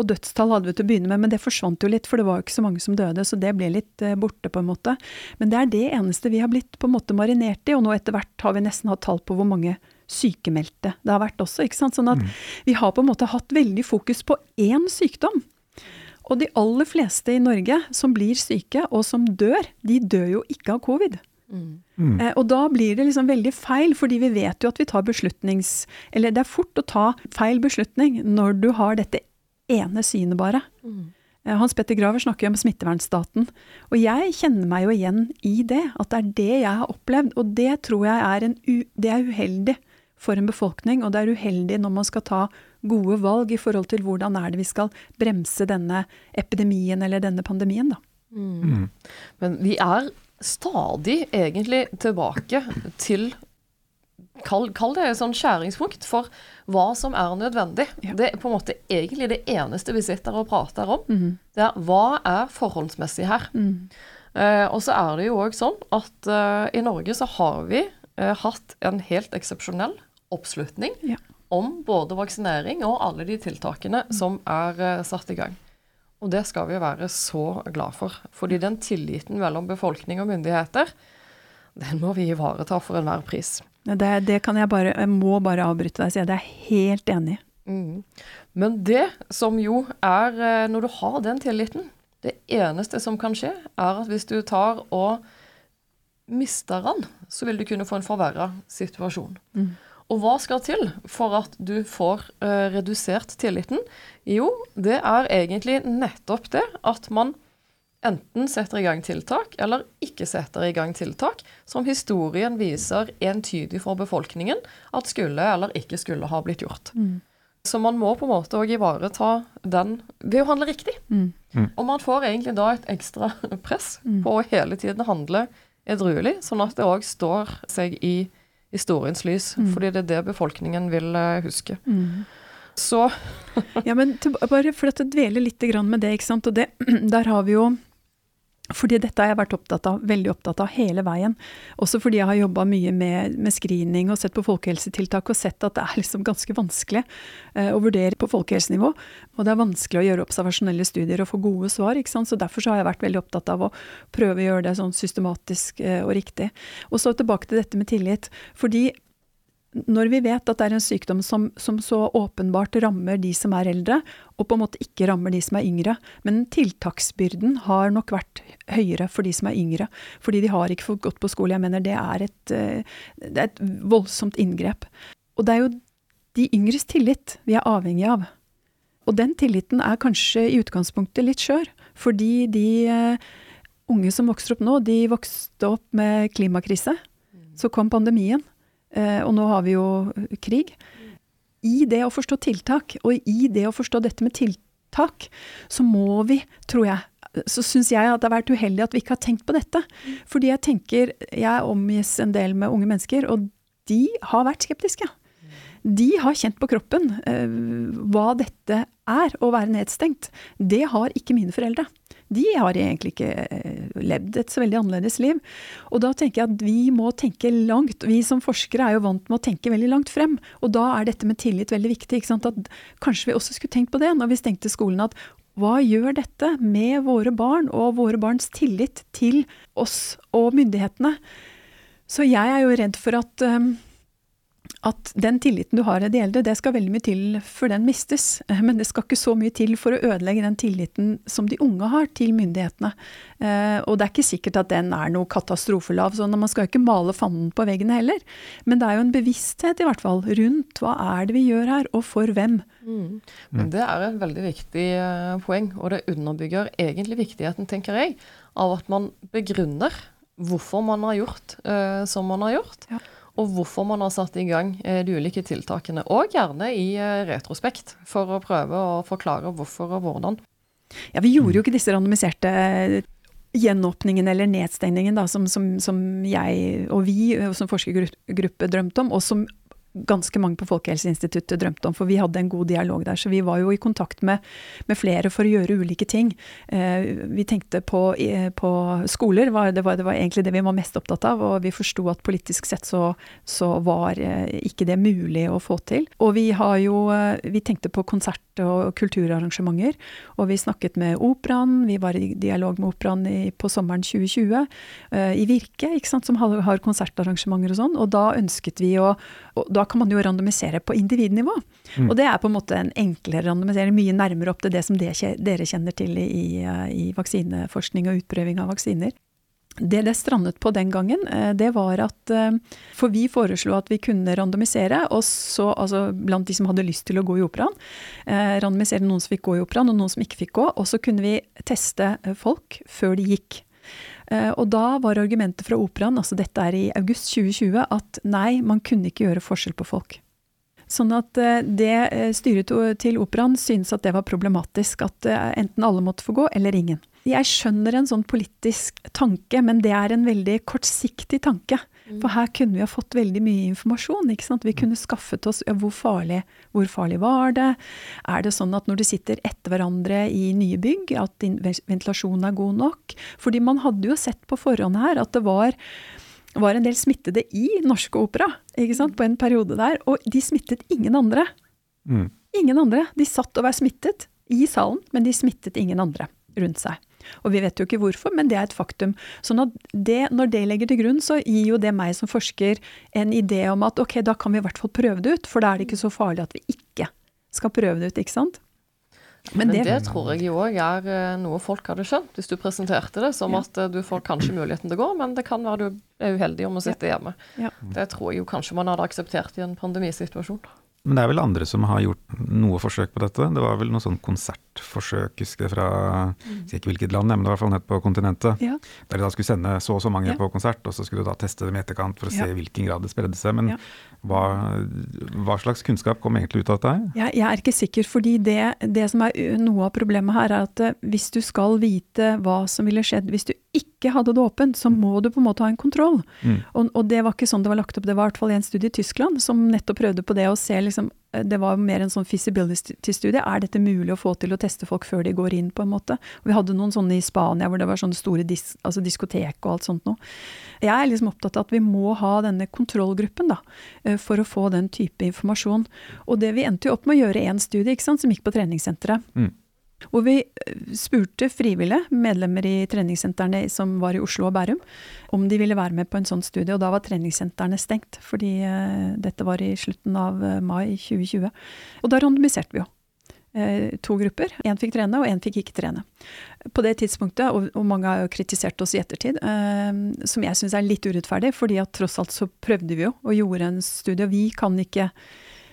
og dødstall hadde vi til å begynne med, men det forsvant jo litt, for det var jo ikke så mange som døde, så det ble litt eh, borte, på en måte. Men det er det eneste vi har blitt på en måte marinert i, og nå etter hvert har vi nesten hatt tall på hvor mange sykemeldte det har vært også, ikke sant. Sånn at mm. vi har på en måte hatt veldig fokus på én sykdom. Og de aller fleste i Norge som blir syke, og som dør, de dør jo ikke av covid. Mm. Mm. Eh, og da blir det liksom veldig feil, fordi vi vet jo at vi tar beslutnings... Eller det er fort å ta feil beslutning når du har dette ene synet, bare. Mm. Eh, Hans Petter Graver snakker jo om smittevernstaten. Og jeg kjenner meg jo igjen i det, at det er det jeg har opplevd. Og det tror jeg er, det er uheldig for en befolkning, og det er uheldig når man skal ta gode valg i forhold til hvordan er det vi skal bremse denne epidemien eller denne pandemien, da. Mm. Mm. Men vi er stadig egentlig tilbake til Kall, kall, det et sånn skjæringspunkt for hva som er nødvendig. Ja. Det er på en måte egentlig det eneste vi sitter og prater om. Mm. Det er hva er forholdsmessig her. Mm. Eh, og så er det jo òg sånn at eh, i Norge så har vi eh, hatt en helt eksepsjonell oppslutning ja. om både vaksinering og alle de tiltakene mm. som er satt i gang. Og det skal vi være så glad for. Fordi den tilliten mellom befolkning og myndigheter, den må vi ivareta for enhver pris. Det, det, kan jeg bare Jeg må bare avbryte deg og si at jeg er helt enig. Mm. Men det som jo er eh, Når du har den tilliten Det eneste som kan skje, er at hvis du tar og mister den, så vil du kunne få en forverra situasjon. Mm. Og hva skal til for at du får uh, redusert tilliten? Jo, det er egentlig nettopp det at man enten setter i gang tiltak eller ikke setter i gang tiltak som historien viser entydig for befolkningen at skulle eller ikke skulle ha blitt gjort. Mm. Så man må på en måte òg ivareta den ved å handle riktig. Mm. Mm. Og man får egentlig da et ekstra press mm. på å hele tiden handle edruelig, sånn at det òg står seg i historiens lys. Mm. Fordi det er det befolkningen vil uh, huske. Mm. Så Ja, men til, bare for å dvele litt med det, ikke sant. Og det, der har vi jo Fordi dette har jeg vært opptatt av, veldig opptatt av hele veien. Også fordi jeg har jobba mye med, med, screening og sett på folkehelsetiltak og sett at det er liksom ganske vanskelig eh, å vurdere på folkehelsenivå. Og det er vanskelig å gjøre observasjonelle studier og få gode svar. Så derfor så har jeg vært veldig opptatt av å prøve å gjøre det sånn systematisk eh, og riktig. Og så tilbake til dette med tillit. Fordi når vi vet at det er en sykdom som, som, så åpenbart rammer de som er eldre, og på en måte ikke rammer de som er yngre, men tiltaksbyrden har nok vært høyere for de som er yngre, fordi de har ikke fått gått på skole. Jeg mener det er et, eh, det er et voldsomt inngrep. Og det er jo de yngres tillit vi er avhengig av. Og den tilliten er kanskje i utgangspunktet litt skjør, fordi de uh, unge som vokser opp nå, de vokste opp med klimakrise. Så kom pandemien. Eh, og nå har vi jo krig. I det å forstå tiltak, og i det å forstå dette med tiltak, så må vi, tror jeg, så syns jeg at det har vært uheldig at vi ikke har tenkt på dette. Fordi jeg tenker Jeg omgis en del med unge mennesker, og de har vært skeptiske. De har kjent på kroppen eh, hva dette er å være nedstengt. Det har ikke mine foreldre de har egentlig ikke eh, levd et så veldig annerledes liv. Og da tenker jeg at vi må tenke langt. Vi som forskere er jo vant med å tenke veldig langt frem. Og da er dette med tillit veldig viktig. At kanskje vi også skulle tenkt på det når vi stengte skolen. at hva gjør dette med våre barn og våre barns tillit til oss og myndighetene? Så jeg er jo redd for at um, at den tilliten du har til de eldre, det skal veldig mye til før den mistes. Eh, men det skal ikke så mye til for å ødelegge den tilliten som de unge har til myndighetene. Eh, og det er ikke sikkert at den er noe katastrofelav, så man skal ikke male fanden på veggene heller. Men det er jo en bevissthet i hvert fall rundt hva er det vi gjør her, og for hvem. Mm. Men det er et veldig viktig eh, poeng, og det underbygger egentlig viktigheten, tenker jeg, av at man begrunner hvorfor man har gjort uh, som man har gjort. Ja og hvorfor man har satt i gang eh, de ulike tiltakene. Og gjerne i eh, retrospekt, for å prøve å forklare hvorfor og hvordan. Ja, Vi gjorde jo ikke disse randomiserte eh, gjenåpningen eller nedstengningen da, som, som, som jeg og vi som forskergruppe drømte om, og som ganske mange på Folkehelseinstituttet drømte om, for vi hadde en god dialog der. Så vi var jo i kontakt med, med flere for å gjøre ulike ting. Eh, vi tenkte på, på skoler, var, det, var, det, var, egentlig det vi var mest opptatt av. Og vi forsto at politisk sett så, så, var eh, ikke det mulig å få til. Og vi har jo eh, Vi tenkte på konsert og kulturarrangementer. Og vi snakket med Operaen, vi var i dialog med Operaen på sommeren 2020. Eh, I Virke, ikke sant, som har, har konsertarrangementer og sånn. Og da ønsket vi å og da kan man jo randomisere på individnivå. Mm. Og det er på en måte en enklere randomisering, mye nærmere opp til det som det, dere kjenner til i, i vaksineforskning og utprøving av vaksiner. Det det strandet på den gangen, eh, det var at eh, For vi foreslo at vi kunne randomisere, og så, altså blant de som hadde lyst til å gå i operaen. Eh, randomisere noen som fikk gå i operaen, og noen som ikke fikk gå. Og så kunne vi teste folk før de gikk. Eh, og da var argumentet fra operaen, altså dette er i august 2020, at nei, man kunne ikke gjøre forskjell på folk. Sånn at eh, det eh, styret til operaen syntes at det var problematisk, at enten alle måtte få gå, eller ingen. Jeg skjønner en sånn politisk tanke, men det er en veldig kortsiktig tanke. For her kunne vi ha fått veldig mye informasjon. ikke sant? Vi kunne skaffet oss ja, hvor, farlig, hvor farlig var det? Er det sånn at når du sitter etter hverandre i nye bygg, at ventilasjonen er god nok? Fordi man hadde jo sett på forhånd her at det var, var en del smittede i Norske Opera ikke sant? på en periode der, og de smittet ingen andre. Mm. Ingen andre. De satt og var smittet i salen, men de smittet ingen andre rundt seg. Og vi vet jo ikke hvorfor, men det er et faktum. Så når det, når det legger til grunn, så gir jo det meg som forsker en idé om at ok, da kan vi i hvert fall prøve det ut, for da er det ikke så farlig at vi ikke skal prøve det ut, ikke sant? Men, Men det, det, tror jeg jo òg er eh, noe folk hadde skjønt, hvis du presenterte det som ja. at eh, du får kanskje muligheten til å gå, men det kan være du er uheldig om å sitte hjemme. Ja. Det tror jeg jo kanskje man hadde akseptert i en pandemisituasjon. Men det er vel andre som har gjort noe forsøk på dette. Det var vel noe sånn konsertforsøk, husker jeg fra mm. jeg ikke hvilket land, men det var i hvert fall nett på kontinentet. Ja. Der de da skulle sende så og så mange ja. på konsert, og så skulle du da teste dem i etterkant for å se i hvilken grad det spredde seg. Men hva, hva, slags kunnskap kom egentlig ut av dette? Jeg, jeg er ikke sikker, fordi det, det, som er noe av problemet her, er at hvis du skal vite hva som ville skjedd hvis du ikke hadde det åpent, så må du på en måte ha en kontroll. Mm. Og, og det var ikke sånn det var lagt opp. Det var i hvert fall en studie i Tyskland som nettopp prøvde på det å se liksom eh, Det var mer en sånn feasibility-studie. Er dette mulig å få til å teste folk før de går inn, på en måte? Og vi hadde noen sånne i Spania hvor det var sånne store dis, altså diskotek og alt sånt noe. Jeg er liksom opptatt av at vi må ha denne kontrollgruppen, da, eh, for å få den type informasjon. Og det vi endte jo opp med å gjøre én studie, ikke sant, som gikk på treningssenteret. Mm. Hvor vi eh, spurte frivillige, medlemmer i treningssentrene som var i Oslo og Bærum, om de ville være med på en sånn studie. Og da var treningssentrene stengt, fordi uh, dette var i slutten av uh, mai 2020. Og da randomiserte vi jo. To grupper. Én fikk trene, og én fikk ikke trene. På det tidspunktet, og, og mange har jo kritisert oss i ettertid, som jeg syns er litt urettferdig, fordi at tross alt så prøvde vi jo og gjorde en studie. Og vi kan ikke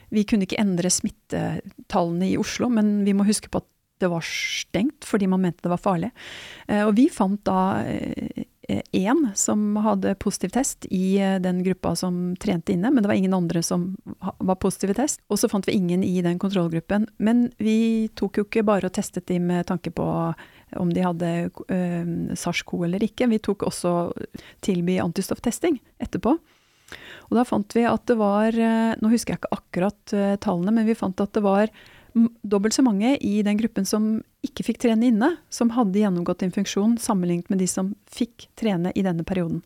vi kunne ikke endre smittetallene i Oslo, men vi må huske på at det var stengt fordi man mente det var farlig. Eh, og vi fant da én som hadde positiv test i eh, den gruppa som trente inne, men det var ingen andre som var positive test. Og så fant vi ingen i den kontrollgruppen. Men vi tok jo ikke bare og testet de med tanke på om de hadde SARS-CoV eller ikke. Vi tok også tilby antistofftesting etterpå. Og da fant vi at det var Nå husker jeg ikke akkurat tallene, men vi fant at det var dobbelt så mange i den gruppen som ikke fikk trene inne, som hadde gjennomgått infeksjon, sammenlignet med de som fikk trene i denne perioden.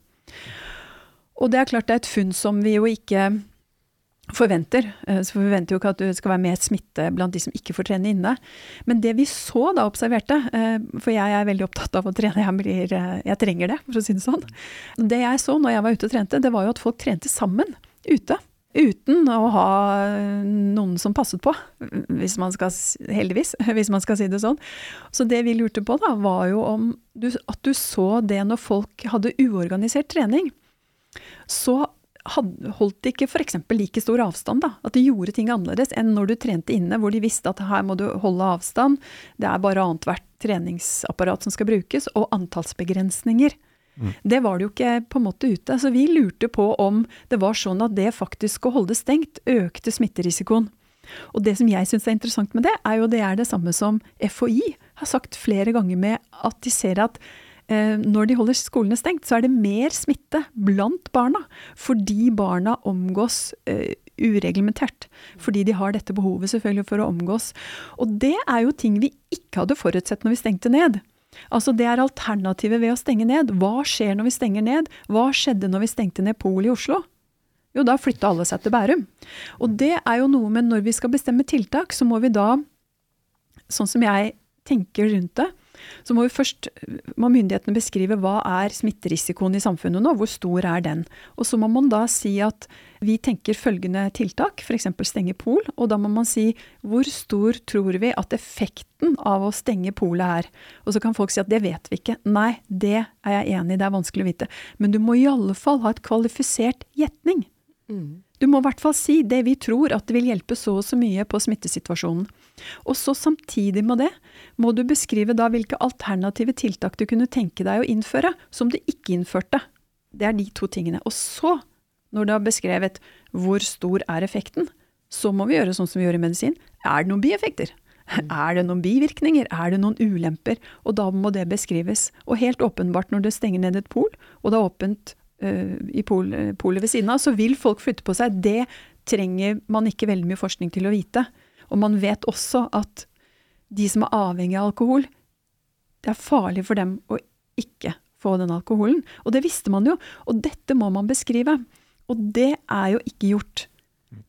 Og det er klart det er et funn som vi jo ikke forventer. Så vi forventer jo ikke at det skal være mer smitte blant de som ikke får trene inne. Men det vi så da observerte, for jeg er veldig opptatt av å trene, jeg, blir, jeg trenger det, for å si det sånn. Det jeg så når jeg var ute og trente, det var jo at folk trente sammen ute. Uten å ha noen som passet på, hvis man skal, heldigvis, hvis man skal si det sånn. Så det vi lurte på, da, var jo om du, at du så det når folk hadde uorganisert trening. Så hadde, holdt de ikke f.eks. like stor avstand, da. At de gjorde ting annerledes enn når du trente inne, hvor de visste at her må du holde avstand, det er bare annethvert treningsapparat som skal brukes, og antallsbegrensninger. Mm. Det var det jo ikke på en måte ute. Så vi lurte på om det var sånn at det faktisk å holde stengt økte smitterisikoen. Og det som jeg syns er interessant med det, er jo det er det samme som FHI har sagt flere ganger med at de ser at eh, når de holder skolene stengt, så er det mer smitte blant barna. Fordi barna omgås eh, ureglementert. Fordi de har dette behovet selvfølgelig for å omgås. Og det er jo ting vi ikke hadde forutsett når vi stengte ned. Altså det er alternativet ved å stenge ned. Hva skjer når vi stenger ned? Hva skjedde når vi stengte ned Pol i Oslo? Jo, da flytta alle seg til Bærum. Og det er jo noe med når vi skal bestemme tiltak, så må vi da, sånn som jeg tenker rundt det, så må først må myndighetene beskrive hva er smitterisikoen i samfunnet nå, hvor stor er den. Og så må man da si at vi tenker følgende tiltak, f.eks. stenge pol, og da må man si hvor stor tror vi at effekten av å stenge polet er. Og så kan folk si at det vet vi ikke. Nei, det er jeg enig i, det er vanskelig å vite. Men du må i alle fall ha et kvalifisert gjetning. Mm. Du må i hvert fall si det vi tror at det vil hjelpe så og så mye på smittesituasjonen. Og så samtidig med det må du beskrive da hvilke alternative tiltak du kunne tenke deg å innføre, som du ikke innførte. Det er de to tingene. Og så, når du har beskrevet hvor stor er effekten, så må vi gjøre sånn som vi gjør i medisin. Er det noen bieffekter? Er det noen bivirkninger? Er det noen ulemper? Og da må det beskrives. Og helt åpenbart når du stenger ned et pol, og det er åpent uh, i uh, polet ved siden av, så vil folk flytte på seg. Det trenger man ikke veldig mye forskning til å vite. Og man vet også at de som er avhengig av alkohol, det er farlig for dem å ikke få den alkoholen. Og det visste man jo, og dette må man beskrive. Og det er jo ikke gjort.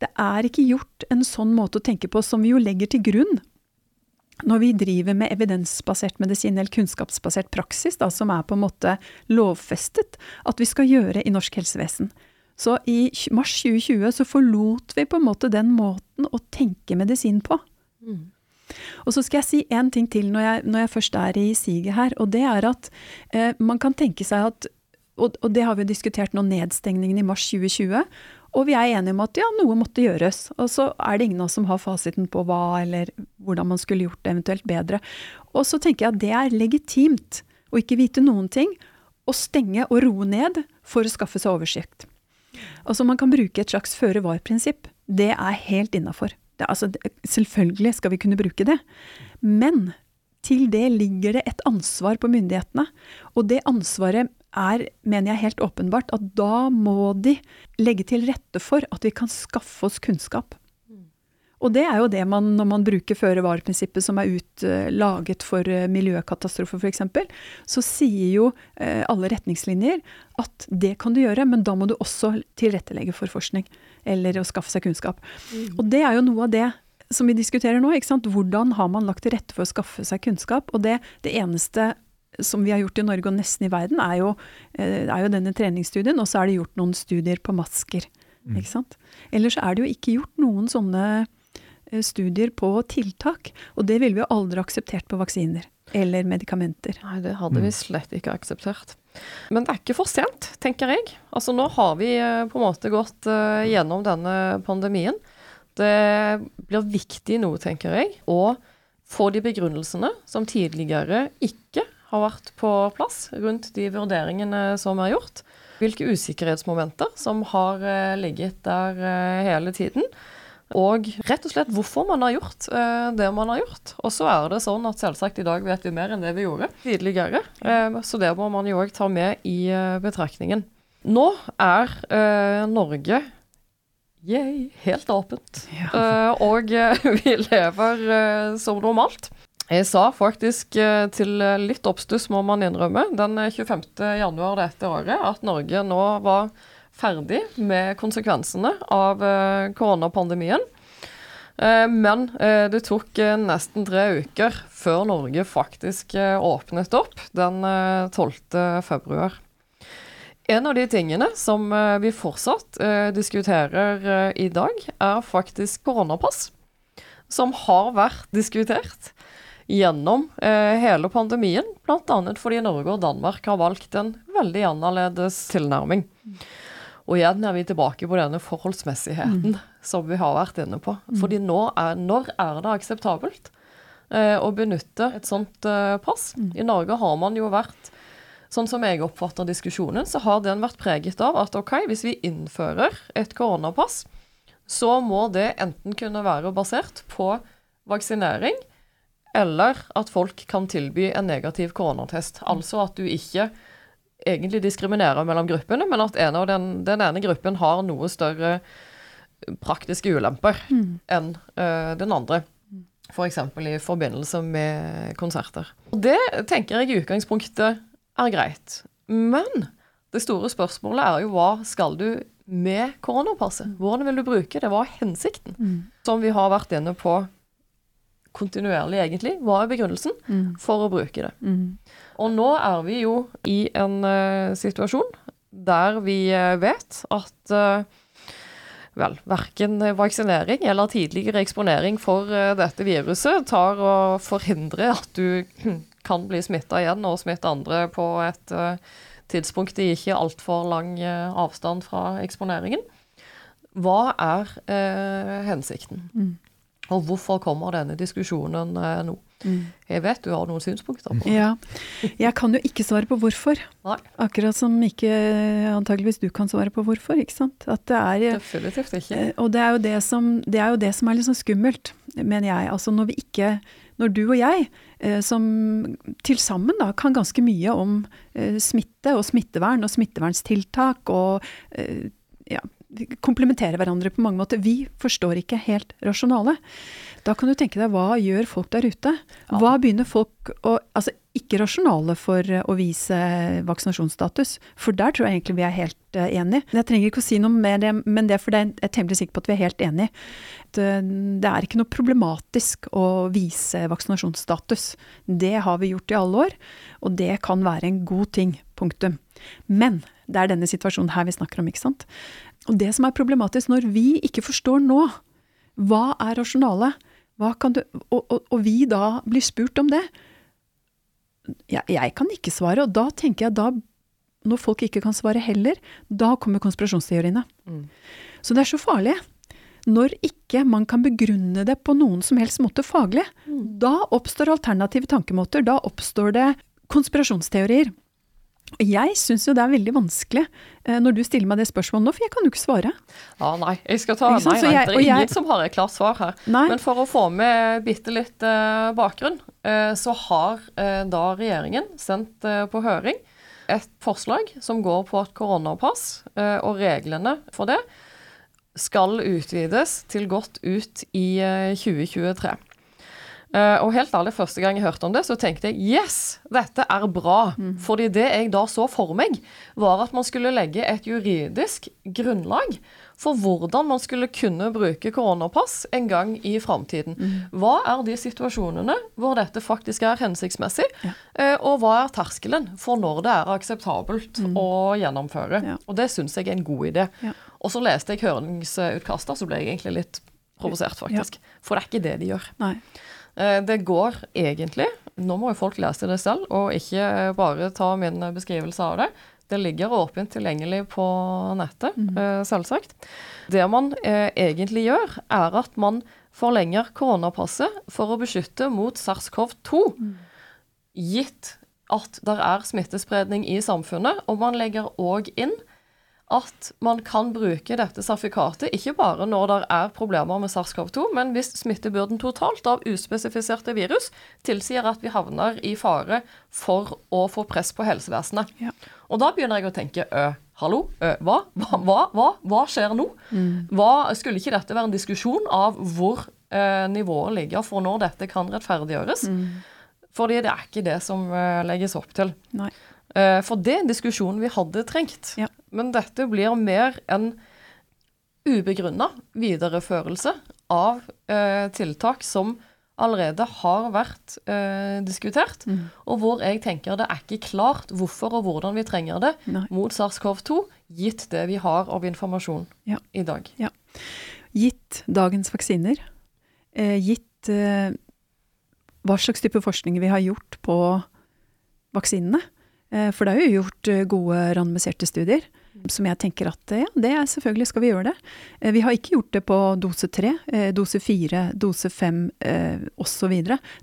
Det er ikke gjort en sånn måte å tenke på som vi jo legger til grunn når vi driver med evidensbasert medisin eller kunnskapsbasert praksis, da, som er på en måte lovfestet at vi skal gjøre i norsk helsevesen. Så i mars 2020 så forlot vi på en måte den måten å tenke medisin på. Mm. Og så skal jeg si én ting til når jeg, når jeg, først er i siget her, og det er at eh, man kan tenke seg at og, og, det har vi diskutert nå, nedstengningen i mars 2020. Og vi er enige om at ja, noe måtte gjøres. Og så er det ingen av oss som har fasiten på hva eller hvordan man skulle gjort det eventuelt bedre. Og så tenker jeg at det er legitimt å ikke vite noen ting. Å stenge og roe ned for å skaffe seg oversikt. Altså man kan bruke et slags føre var-prinsipp. Det er helt innafor. Altså, selvfølgelig skal vi kunne bruke det. Men til det ligger det et ansvar på myndighetene. Og det ansvaret er, mener jeg helt åpenbart, at da må de legge til rette for at vi kan skaffe oss kunnskap. Og det er jo det man, når man bruker føre-var-prinsippet som er utlaget for uh, miljøkatastrofer f.eks., så sier jo uh, alle retningslinjer at det kan du gjøre, men da må du også tilrettelegge for forskning. Eller å skaffe seg kunnskap. Mm. Og det er jo noe av det som vi diskuterer nå. Hvordan har man lagt til rette for å skaffe seg kunnskap? Og det, det eneste som vi har gjort i Norge og nesten i verden, er jo, uh, er jo denne treningsstudien. Og så er det gjort noen studier på masker. Mm. ikke sant? Ellers er det jo ikke gjort noen sånne Eh, studier på tiltak, og det ville vi jo aldri akseptert på vaksiner eller medikamenter. Nei, det hadde vi mm. slett ikke akseptert. Men det er ikke for sent, tenker jeg. Altså nå har vi eh, på en måte gått gjennom denne pandemien. Det blir viktig nå, tenker jeg, å få de begrunnelsene som tidligere ikke har vært på plass rundt de vurderingene som er gjort. Hvilke usikkerhetsmomenter som har uh, ligget der uh, hele tiden. Og rett og slett hvorfor man har gjort eh, det man har gjort. Og så er det sånn at selvsagt i dag vet vi mer enn det vi gjorde tidligere. Eh, så det må man jo òg ta med i eh, betraktningen. Nå er eh, Norge yay, helt åpent. Ja. Eh, og eh, vi lever som normalt. Jeg sa faktisk til litt oppstuss, må man innrømme, den 25. januar dette året at Norge nå var ferdig med konsekvensene av eh, koronapandemien. Eh, men eh, det tok nesten tre uker før Norge faktisk åpnet opp den 12. februar. En av de tingene som vi fortsatt diskuterer i dag, er faktisk koronapass. Som har vært diskutert gjennom hele pandemien, bl.a. fordi Norge og Danmark har valgt en veldig annerledes tilnærming. Og igjen er vi tilbake på denne forholdsmessigheten mm. som vi har vært inne på. Mm. Fordi nå er, når er det akseptabelt eh, å benytte et sånt eh, pass? Mm. I Norge har man jo vært Sånn som jeg oppfatter diskusjonen, så har den vært preget av at OK, hvis vi innfører et koronapass, så må det enten kunne være basert på vaksinering, eller at folk kan tilby en negativ koronatest. Altså at du ikke egentlig diskriminerer mellom gruppene, men at en den, den ene gruppen har noe større praktiske ulemper mm. enn uh, den andre. F.eks. For i forbindelse med konserter. Og Det tenker jeg i utgangspunktet er greit. Men det store spørsmålet er jo hva skal du med koronapasset? Hvordan vil du bruke det? Hva er hensikten? Mm. Som vi har vært inne på kontinuerlig, egentlig. Hva er begrunnelsen mm. for å bruke det? Mm. Og nå er vi jo i en uh, situasjon der vi uh, vet at uh, vel, verken vaksinering eller tidligere eksponering for dette viruset tar og forhindrer at du kan bli smitta igjen og smitte andre på et tidspunkt i ikke altfor lang avstand fra eksponeringen. Hva er hensikten? Mm. Og hvorfor kommer denne diskusjonen eh, nå? Mm. Jeg vet du har noen synspunkter på det. Ja. Jeg kan jo ikke svare på hvorfor. Nei. Akkurat som ikke antageligvis du kan svare på hvorfor, ikke sant. Er, Definitivt ikke. Eh, og det er, jo det, som, det er jo det som er litt sånn skummelt, mener jeg. Altså når vi ikke når du og jeg, eh, som til sammen da, kan ganske mye om smitte og smittevern og smittevernstiltak og ja, komplementerer hverandre på mange måter. Vi forstår ikke helt rasjonale. Da kan du tenke deg hva gjør folk der ute? Hva begynner folk å Altså ikke rasjonale for å vise vaksinasjonsstatus, for der tror jeg egentlig vi er helt uh, enige. Jeg trenger ikke å si noe mer det, men det er fordi jeg er temmelig sikker på at vi er helt enige. Eh, det er ikke noe problematisk å vise vaksinasjonsstatus. Det har vi gjort i alle år, og det kan være en god ting. Punktum. Men det er denne situasjonen her vi snakker om, ikke sant. Og det som er problematisk når vi ikke forstår nå, hva er rasjonalet, og, og, og, vi da blir spurt om det jeg, jeg kan ikke svare, og da tenker jeg da, når folk ikke kan svare heller, da kommer konspirasjonsteoriene. Mm. Så det er så farlig. Når ikke man kan begrunne det på noen som helst måte faglig, mm. da oppstår alternative tankemåter. Da oppstår det konspirasjonsteorier. Jeg syns jo det er veldig vanskelig eh, når du stiller meg det spørsmålet nå, for jeg kan jo ikke svare. Ja, nei, jeg skal ta? Nei, nei, jeg- det er ingen jeg- som har et klart svar her. Nei. Men for å få med bitte litt eh, bakgrunn, eh, så har eh, da regjeringen sendt på høring et forslag som går på at koronapass eh, og reglene for det skal utvides til godt ut i eh, 2023. Eh, og helt ærlig, første gang jeg hørte om det, så tenkte jeg yes, dette er bra. Fordi det jeg da så for meg, var at man skulle legge et juridisk grunnlag for hvordan man skulle kunne bruke koronapass en gang i framtiden. Hva er de situasjonene hvor dette faktisk er hensiktsmessig, eh, og hva er terskelen for når det er akseptabelt å gjennomføre. Ja. Og det syns jeg er en god idé. Ja. Og så leste jeg høringsutkastet, så ble jeg egentlig litt provosert, faktisk. For det er ikke det de gjør. Nei. Eh, Det går egentlig Nå må jo folk lese det selv, og ikke eh, bare ta min beskrivelse av det. Det ligger åpent tilgjengelig på nettet, mm. selvsagt. Det man eh, egentlig gjør, er at man forlenger koronapasset for å beskytte mot SARS-CoV-2, gitt at det er smittespredning i samfunnet. Og man legger òg inn at man kan bruke dette sertifikatet ikke bare når det er problemer med SARS-CoV-2, men hvis smittebyrden totalt av uspesifiserte virus tilsier at vi havner i fare for å få press på helsevesenet. Ja. Og da begynner jeg å tenke ø, hallo, ø, hva? Hva, hva, hva, hva skjer nå? Hva, skulle ikke dette være en diskusjon av hvor eh, nivået ligger for når dette kan rettferdiggjøres? Fordi det er ikke det som eh, legges opp til. Nei. For det er en diskusjon vi hadde trengt. Ja. Men dette blir mer en ubegrunna videreførelse av eh, tiltak som allerede har vært eh, diskutert, Mm. og hvor jeg tenker det er ikke klart hvorfor og hvordan vi trenger det Nei. mot SARS-CoV-2, gitt det vi har av informasjon Ja. i dag. Gitt dagens vaksiner, eh, gitt eh, hva slags type forskning vi har gjort på vaksinene, eh, for det er jo gjort eh, gode randomiserte studier, som jeg tenker at eh, ja, det er selvfølgelig skal vi gjøre det. Eh, vi har ikke gjort det på dose tre, eh, dose fire, dose fem osv.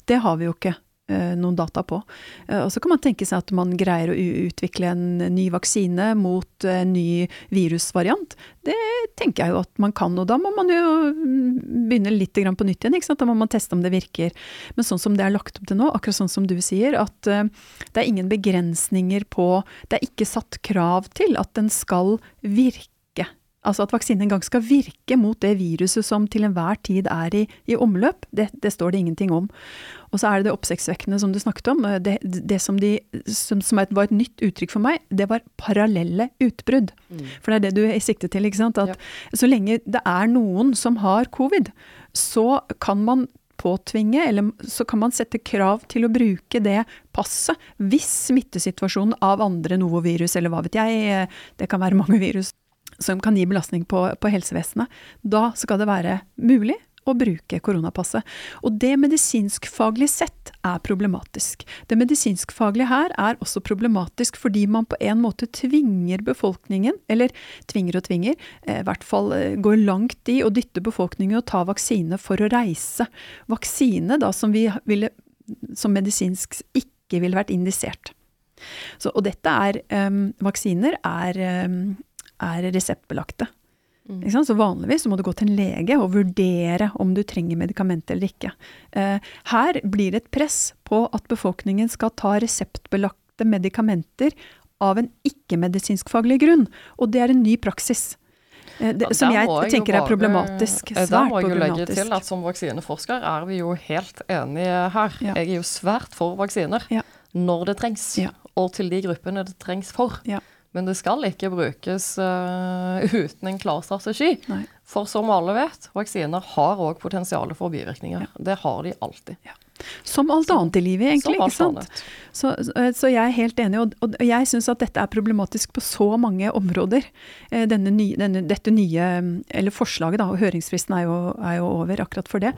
Det har vi jo ikke noen data på. Eh, og så kan man tenke seg at man greier å utvikle en ny vaksine mot en ny virusvariant. Det tenker jeg jo at man kan, og da må man jo mm, begynne litt på nytt igjen. Da må man teste om det virker. Men sånn som det er lagt opp til nå, akkurat sånn som du sier, at eh, det er ingen begrensninger på Det er ikke satt krav til at den skal virke. Altså at vaksinen en gang skal virke mot det viruset som til enhver tid er i, i omløp. Det, det står det ingenting om. Og så er det det oppsiktsvekkende som du snakket om. eh, Det, det som, de, som, som var et nytt uttrykk for meg, det var parallelle utbrudd. For det er det du sikter til, ikke sant. At så lenge det er noen som har covid, så kan man påtvinge, eller så kan man sette krav til å bruke det passet hvis smittesituasjonen av andre novovirus, eller hva vet jeg, eh, det kan være mange virus som kan gi belastning på, på helsevesenet, da skal det være mulig å bruke koronapasset. Og det medisinskfaglig sett er problematisk. Det medisinskfaglige her er også problematisk fordi man på en måte tvinger befolkningen, eller tvinger og tvinger, eh, i hvert fall eh, går langt i å dytte befolkningen å ta vaksine for å reise. Vaksine da som vi ville, som medisinsk ikke ville vært indisert. Så, og dette er, um, vaksiner er, em, er reseptbelagte. Sant? Så vanligvis så må du gå til en lege og vurdere om du trenger medikament eller ikke. Eh, her blir det et press på at befolkningen skal ta reseptbelagte medikamenter av en ikke-medisinskfaglig grunn, og det er en ny praksis. Eh, det, som jeg, jeg, tenker bare, er problematisk. Svært problematisk. Da må jeg jo legge til at som vaksineforsker er vi jo helt enige her. Ja. Jeg er jo svært for vaksiner Ja. når det trengs, Ja. og til de gruppene det trengs for. Ja. Men det skal ikke brukes uh, uten en klar strategi. Nei. For som alle vet, vaksiner har òg potensial for bivirkninger. Det har de alltid. Som alt annet i livet, egentlig. Ikke sant? Så, så- jeg er helt enig, og, og jeg syns at dette er problematisk på så mange områder. Eh, Denne nye, denne, dette nye, eller forslaget, da, og høringsfristen er jo, er jo over akkurat for det.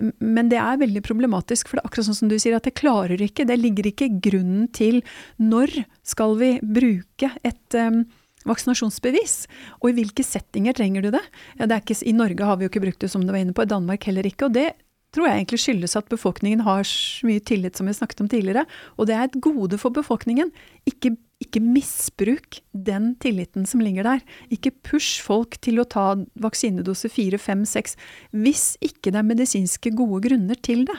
Mm. Men det er veldig problematisk, for det er akkurat sånn som du sier, at det klarer ikke, det ligger ikke grunnen til når skal vi bruke et um, vaksinasjonsbevis, og i hvilke settinger trenger du det? Ja, det er ikke, I Norge har vi jo ikke brukt det som du var inne på, i Danmark heller ikke. og det tror jeg egentlig skyldes at befolkningen har så mye tillit, som vi snakket om tidligere. Og det er et gode for befolkningen. Ikke, ikke misbruk den tilliten som ligger der. Ikke push folk til å ta vaksinedose fire, fem, seks hvis ikke det er medisinske gode grunner til det.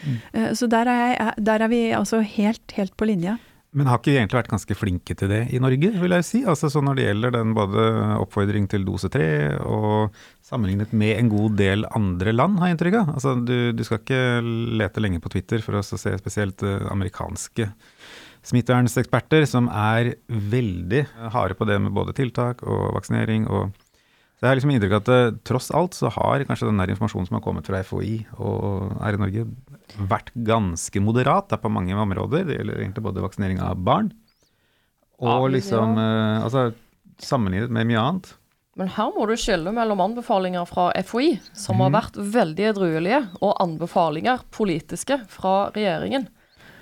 Mm. Så der er, jeg, der er, vi altså helt, helt på linje. Men har ikke vi egentlig vært ganske flinke til det i Norge, vil jeg si? Altså så Når det gjelder den både oppfordring til dose tre og sammenlignet med en god del andre land, har jeg inntrykk av. Altså du, du, skal ikke lete lenge på Twitter for å se spesielt uh, amerikanske smittevernseksperter som er veldig harde på det med både tiltak og vaksinering. og så jeg har liksom inntrykk av at uh, tross alt så har kanskje den informasjonen som har kommet fra FHI og her i Norge, vært ganske moderat på mange områder. Det gjelder egentlig både vaksinering av barn og liksom uh, Altså sammenlignet med mye annet. Men her må du skille mellom anbefalinger fra FHI, som mm. har mhm. vært veldig edruelige, og anbefalinger politiske fra regjeringen.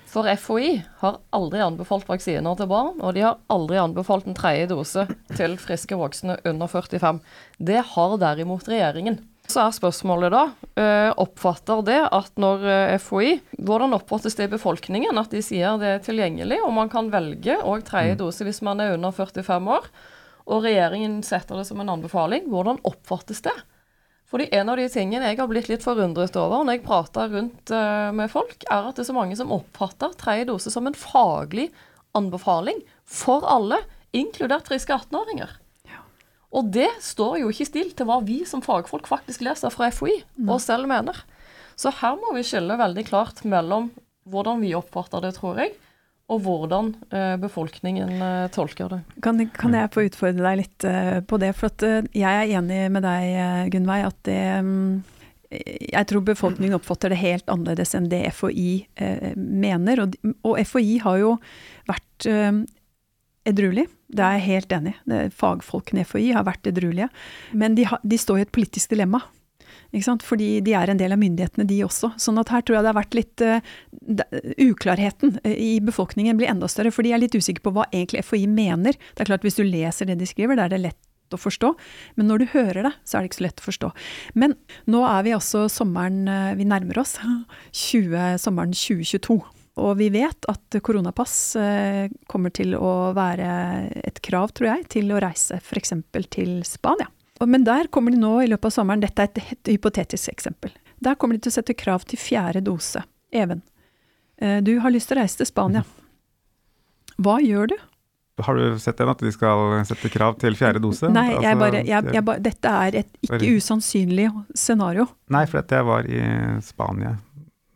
For FHI har aldri anbefalt vaksiner til barn, og de har aldri anbefalt en tredje dose til friske voksne under 45. Det har derimot regjeringen. Så er spørsmålet da, eh, oppfatter det at når eh, FHI Hvordan oppfattes det i befolkningen at de sier det er tilgjengelig, og man kan velge òg tredje mm. dose hvis man er under 45 år, og regjeringen setter det som en anbefaling, hvordan oppfattes det? Fordi En av de tingene jeg har blitt litt forundret over når jeg prater rundt uh, med folk, er at det er så mange som oppfatter tredje dose som en faglig anbefaling for alle, inkludert friske 18-åringer. Og det står jo ikke stilt til hva vi som fagfolk faktisk leser fra FHI og selv mener. Så her må vi skille veldig klart mellom hvordan vi oppfatter det, tror jeg, og hvordan eh, befolkningen eh, tolker det. Kan, kan, jeg få utfordre deg litt eh, på det? For eh, jeg er enig med deg, eh, Gunnveig, at det jeg tror befolkningen oppfatter det helt annerledes enn det FHI eh, mener. Og, og, FHI har jo vært edruelig. Det er jeg helt enig i. Fagfolkene i FHI har vært edruelige. Men de, ha, de, står i et politisk dilemma. Fordi de er en del av myndighetene, de også. Sånn at her tror jeg det har vært litt uh, Uklarheten eh, i befolkningen blir enda større, for de er litt usikre på hva egentlig FHI mener. Det er klart Hvis du leser det de skriver, da er det lett å forstå. Men når du hører det, så er det ikke så lett å forstå. Men nå er vi altså sommeren eh, Vi nærmer oss 20, sommeren 2022. Og vi vet at koronapass kommer til å være et krav, tror jeg, til å reise f.eks. til Spania. Men der kommer de nå i løpet av sommeren, dette er et, et hypotetisk eksempel, der kommer de til å sette krav til fjerde dose. Even, eh, du har lyst til å reise til Spania. Hva gjør du? Har du sett den, at de skal sette krav til fjerde dose? Nei, jeg altså, bare, jeg, jeg bare, dette er et ikke usannsynlig scenario. Nei, for jeg var i Spania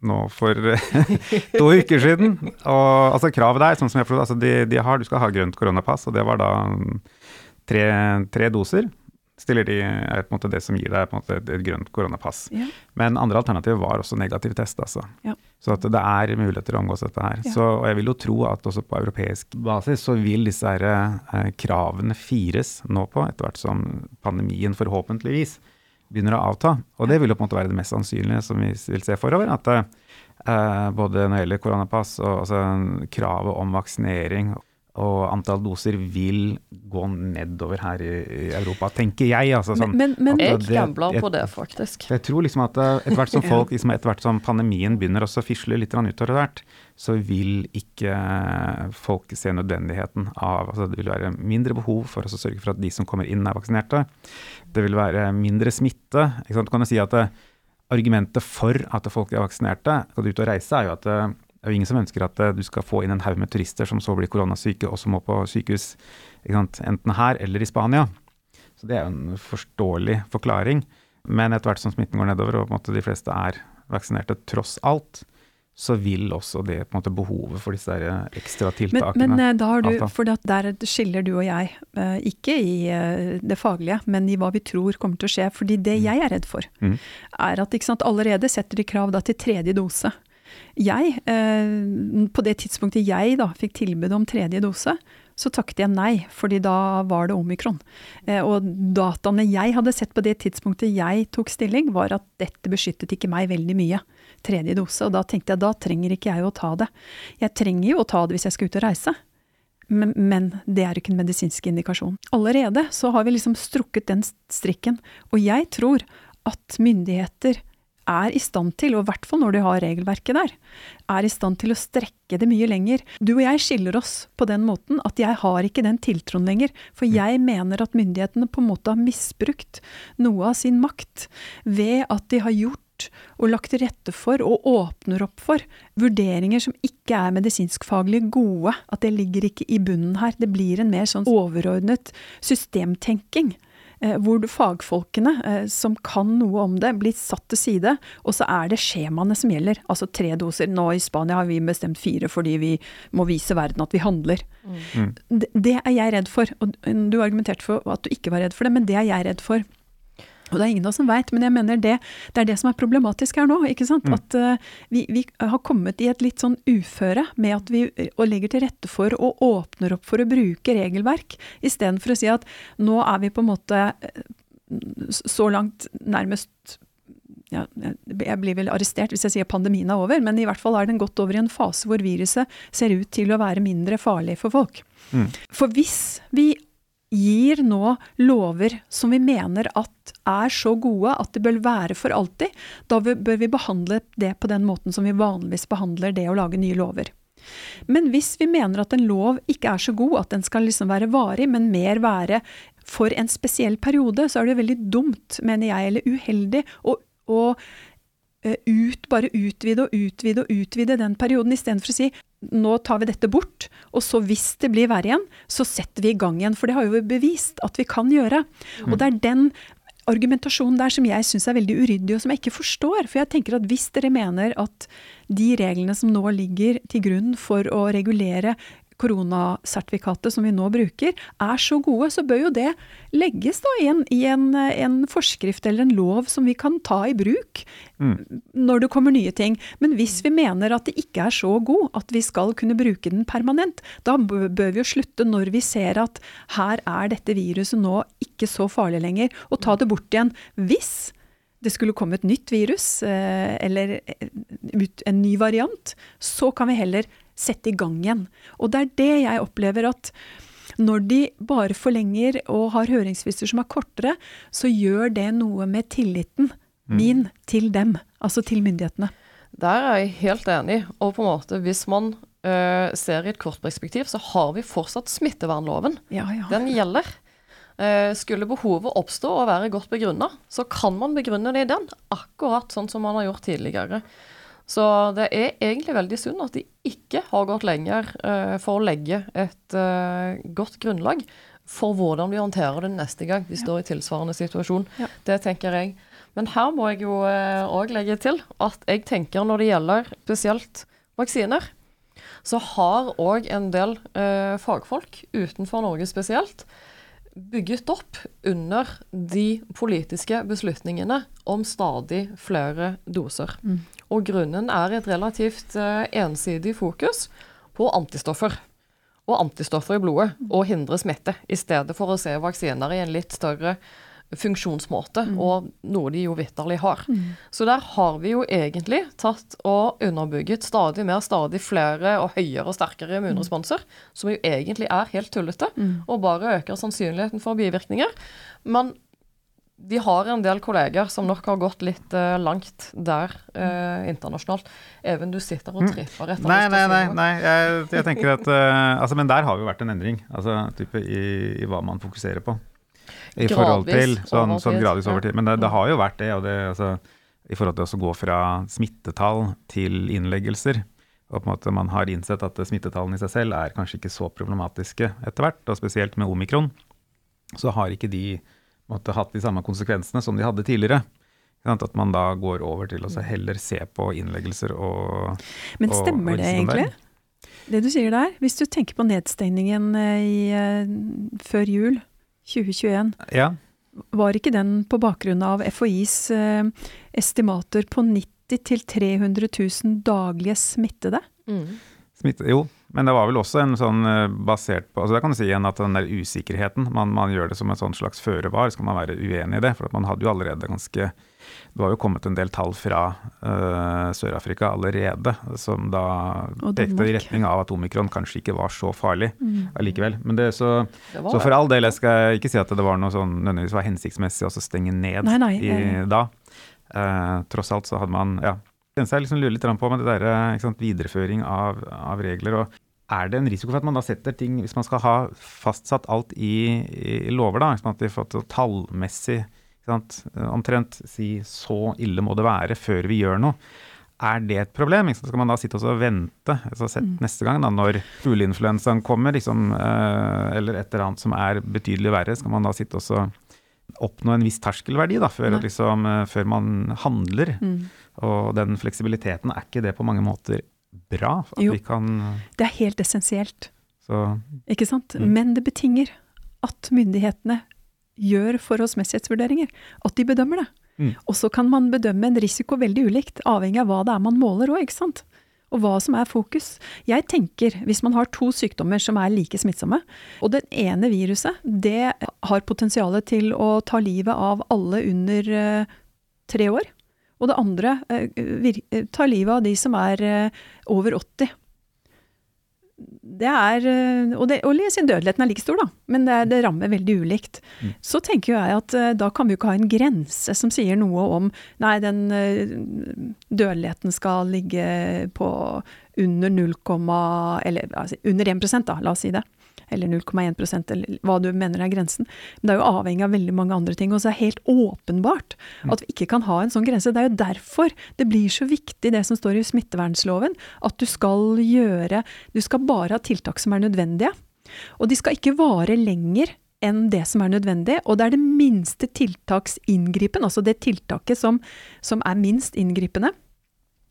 nå for to uker siden. Og altså kravet der, sånn som jeg forstod, altså de, de, har, du skal ha grønt koronapass, og det var da tre, tre doser. Stiller de er på en måte det som gir deg på en måte et, et grønt koronapass. Ja. Men andre alternativer var også negativ test, altså. Ja. Så at det er muligheter å omgås dette her. Ja. Så, og jeg vil jo tro at også på europeisk basis så vil disse her, eh, kravene fires nå på, etter hvert som pandemien forhåpentligvis begynner å avta. Og det vil jo på en måte være det mest sannsynlige som vi vil se forover. At eh, både når det gjelder koronapass og altså, kravet om vaksinering og antall doser vil gå nedover her i, i Europa, tenker jeg. Altså, sånn, men, men, men jeg gambler på det, faktisk. Jeg tror liksom at eh, etter hvert som folk, liksom, etter hvert som pandemien begynner å fisle litt utover hvert, så vil ikke folk se nødvendigheten av altså Det vil være mindre behov for å sørge for at de som kommer inn, er vaksinerte. Det vil være mindre smitte. Ikke sant? Du kan jo si at det, eh, Argumentet for at folk er vaksinerte, skal ut og reise, er jo at eh, det er jo ingen som ønsker at du skal få inn en haug med turister som så blir koronasyke og som må på sykehus, enten her eller i Spania. Så det er jo en forståelig forklaring. Men etter hvert som smitten går nedover og de fleste er vaksinerte tross alt, så vil også det måte behovet for disse ekstra tiltakene Men, men eh, da har du, for der skiller du og jeg, eh, ikke i eh, det faglige, men i hva vi tror kommer til å skje. fordi det mm. jeg er redd for, mm. er at sant, allerede setter de krav da, til tredje dose. Jeg, på det tidspunktet jeg da fikk tilbud om tredje dose, så takket jeg nei, fordi da var det omikron. Og dataene jeg hadde sett på det tidspunktet jeg tok stilling, var at dette beskyttet ikke meg veldig mye tredje dose. Og da tenkte jeg da trenger ikke jeg å ta det. Jeg trenger jo å ta det hvis jeg skal ut og reise. Men, men det er ikke en medisinsk indikasjon. Allerede så har vi liksom strukket den strikken. Og jeg tror at myndigheter er i stand til, og i hvert fall når de har regelverket der, er i stand til å strekke det mye lenger. Du og jeg skiller oss på den måten at jeg har ikke den tiltroen lenger. For jeg mener at myndighetene på en måte har misbrukt noe av sin makt ved at de har gjort og lagt til rette for og åpner opp for vurderinger som ikke er medisinskfaglig gode. At det ligger ikke i bunnen her. Det blir en mer sånn overordnet systemtenking. Eh, hvor fagfolkene eh, som kan noe om det, blir satt til side. Og så er det skjemaene som gjelder. Altså tre doser. Nå i Spania har vi bestemt fire fordi vi må vise verden at vi handler. Mm. Det, det er jeg redd for. Og du argumenterte for at du ikke var redd for det, men det er jeg redd for. Og det er ingen av oss som veit, men jeg mener det, det er det som er problematisk her nå. ikke sant? Mm. At uh, vi, vi, har kommet i et litt sånn uføre med at vi og legger til rette for og åpner opp for å bruke regelverk, istedenfor å si at nå er vi på en måte eh, så langt nærmest ja, jeg blir vel arrestert hvis jeg sier pandemien er over, men i hvert fall er den gått over i en fase hvor viruset ser ut til å være mindre farlig for folk. Mm. For hvis vi gir nå lover som vi mener at er så gode at det bør være for alltid, da bør vi behandle det på den måten som vi vanligvis behandler det å lage nye lover. Men hvis vi mener at en lov ikke er så god, at den skal liksom være varig, men mer være for en spesiell periode, så er det veldig dumt, mener jeg, eller uheldig, å, å ut, bare utvide og utvide og utvide den perioden, istedenfor å si nå tar vi dette bort, og så hvis det blir verre igjen, så setter vi i gang igjen. For det har jo bevist at vi kan gjøre. Mm. Og det er den argumentasjonen der som jeg syns er veldig uryddig, og som jeg ikke forstår. For jeg tenker at hvis dere mener at de reglene som nå ligger til grunn for å regulere koronasertifikatet som vi nå bruker, er så gode, så bør jo det legges da i en, i en, en forskrift eller en lov som vi kan ta i bruk mm. når det kommer nye ting. Men hvis vi mener at det ikke er så god at vi skal kunne bruke den permanent, da bør vi jo slutte når vi ser at her er dette viruset nå ikke så farlig lenger, og ta det bort igjen. Hvis det skulle komme et nytt virus eh, eller en ny variant, så kan vi heller sette i gang igjen. Og det er det jeg opplever at når de bare forlenger og har høringsfrister som er kortere, så gjør det noe med tilliten mm. min til dem, altså til myndighetene. Der er jeg helt enig. Og på en måte, hvis man uh, ser i et kort perspektiv, så har vi fortsatt smittevernloven. Ja, ja. Den gjelder. Uh, skulle behovet oppstå og være godt begrunna, så kan man begrunne det i den. Akkurat sånn som man har gjort tidligere. Så det er egentlig veldig synd at de ikke har gått lenger uh, for å legge et uh, godt grunnlag for hvordan de håndterer det neste gang de står i tilsvarende situasjon. Ja. Det tenker jeg. Men her må jeg jo òg uh, legge til at jeg tenker når det gjelder spesielt vaksiner, så har òg en del fagfolk utenfor Norge spesielt bygget opp under de politiske beslutningene om stadig flere doser. Mm. Og grunnen er et relativt uh, ensidig fokus på antistoffer. Og antistoffer i blodet, og hindre smitte, i stedet for å se vaksiner i en litt større funksjonsmåte, mm. og noe de jo vitterlig har. Mm. Så der har vi jo egentlig tatt og underbygget stadig mer, stadig flere og høyere og sterkere immunresponser, mm. som jo egentlig er helt tullete, mm. og bare øker sannsynligheten for bivirkninger. Men vi har en del kolleger som nok har gått litt uh, langt der uh, internasjonalt. Even, du sitter og mm. tripper etter Nei, nei, nei. nei. Jeg, jeg, tenker at uh, altså, Men der har jo vært en endring altså, type, i, i, hva man fokuserer på. I gradvis forhold til sånn, sånn gradvis over tid. Men det, det, har jo vært det. Og det altså, I forhold til å gå fra smittetall til innleggelser. Og på en måte man har innsett at smittetallene i seg selv er kanskje ikke så problematiske etter hvert. Og spesielt med omikron så har ikke de måtte hatt de samme konsekvensene som de hadde tidligere. At man da går over til å heller se på innleggelser og Men stemmer og, og det egentlig? Det du sier der? Hvis du tenker på nedstengningen eh, i, uh, før jul 2021, ja. var ikke den på bakgrunn av FHIs uh, estimater på 90 000-300 000 daglige smittede? Mm. Smitte, jo, men det var vel også en sånn eh, basert på altså Da kan du si igjen at den der usikkerheten, man, man gjør det som en sånn slags føre var. Skal man være uenig i det? For man hadde jo allerede ganske Det var jo kommet en del tall fra uh, Sør-Afrika allerede som da pekte i retning av at omikron kanskje ikke var så farlig mm. allikevel. Men det, så, det så for all del, jeg skal ikke si at det var noe sånn nødvendigvis var hensiktsmessig å stenge ned nei, nei, i, da. Uh, tross alt så hadde man ja, jeg liksom lurer litt på med det der, sant, videreføring av, av, regler. og er det en risiko for at man da setter ting Hvis man skal ha fastsatt alt i, i lover, da, hvis man har fått tallmessig omtrent si så ille må det være før vi gjør noe. Er det et problem? Så skal man da sitte og vente altså sett mm. neste gang da, når fugleinfluensaen kommer, liksom, eh, eller et eller annet som er betydelig verre, skal man da sitte og oppnå en viss terskelverdi da, før, liksom, eh, før man handler? Mm. Og den fleksibiliteten, er ikke det på mange måter bra? jo, kan, det er helt essensielt. Så, ikke sant? Mm. Men det betinger at myndighetene gjør forholdsmessighetsvurderinger. At de bedømmer det. Mm. Og så kan man bedømme en risiko veldig ulikt, avhengig av hva det er man måler òg, ikke sant. Og hva som er fokus. Jeg tenker, hvis man har to sykdommer som er like smittsomme, og det ene viruset det har potensial til å ta livet av alle under uh, tre år, og det andre uh, tar livet av de som er uh, over 80 det er eh, Og, det, og dødeligheten er like stor, da, men det, det rammer veldig ulikt. Mm. Så tenker jeg at eh, da kan vi jo ikke ha en grense som sier noe om nei, den eh, dødeligheten skal ligge på under 0, eller altså under 1 da, la oss si det eller 0,1 eller hva du mener er grensen. Men det er jo avhengig av veldig mange andre ting. Og så er det helt åpenbart at vi ikke kan ha en sånn grense. Det er jo derfor det blir så viktig det som står i smittevernloven, at du skal gjøre Du skal bare ha tiltak som er nødvendige. Og de skal ikke vare lenger enn det som er nødvendig, og det er det minste tiltaksinngripen, altså det tiltaket som, som er minst inngripende.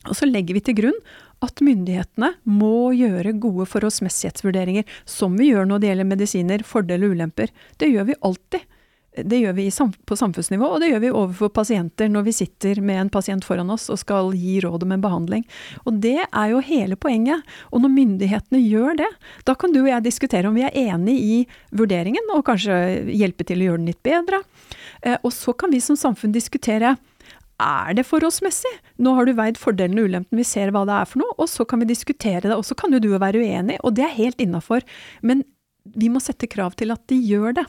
Og så legger vi til grunn at myndighetene må gjøre gode forholdsmessighetsvurderinger, som vi gjør når det gjelder medisiner, fordeler og ulemper. Det gjør vi alltid. Det gjør vi på samfunnsnivå, og det gjør vi overfor pasienter når vi sitter med en pasient foran oss og skal gi råd om en behandling. Og det er jo hele poenget. Og når myndighetene gjør det, da kan du og jeg diskutere om vi er enig i vurderingen, og kanskje hjelpe til å gjøre den litt bedre. Eh, og så kan vi som samfunn diskutere er det forholdsmessig? Nå har du veid fordelene og ulempene, vi ser hva det er for noe, og så kan vi diskutere det. Og så kan jo du være uenig, og det er helt innafor. Men vi må sette krav til at de gjør det.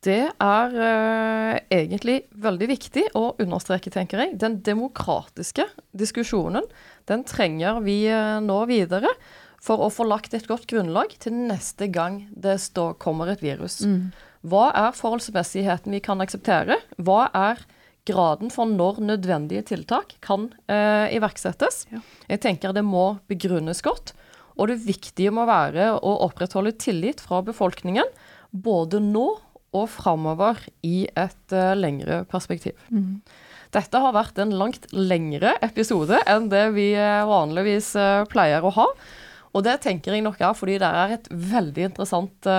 Det er uh, egentlig veldig viktig å understreke, tenker jeg. Den demokratiske diskusjonen, den trenger vi uh, nå videre for å få lagt et godt grunnlag til neste gang det står, kommer et virus. Mm. Hva er forholdsmessigheten vi kan akseptere? Hva er graden for når nødvendige tiltak kan eh, iverksettes. Ja. Jeg tenker det må begrunnes godt. Og det viktige må være å opprettholde tillit fra befolkningen, både nå og framover i et uh, lengre perspektiv. Mm. Dette har vært en langt lengre episode enn det vi uh, vanligvis uh, pleier å ha. Og det tenker jeg nok er fordi det er et veldig interessant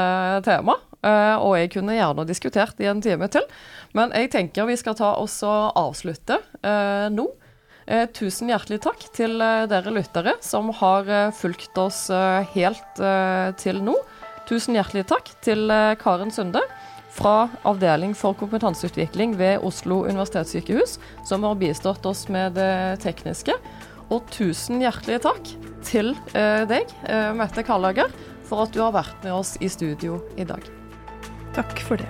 tema. Og jeg kunne gjerne diskutert i en time til. Men jeg tenker vi skal ta oss og avslutte eh, nå. Eh, tusen hjertelig takk til eh, dere lyttere som har eh, fulgt oss eh, helt eh, til nå. Tusen hjertelig takk til Karen Sunde fra Avdeling for kompetanseutvikling ved Oslo universitetssykehus, som har bistått oss med det tekniske. Og tusen hjertelig takk til deg, Mette Kallager, for at du har vært med oss i studio i dag. Takk for det.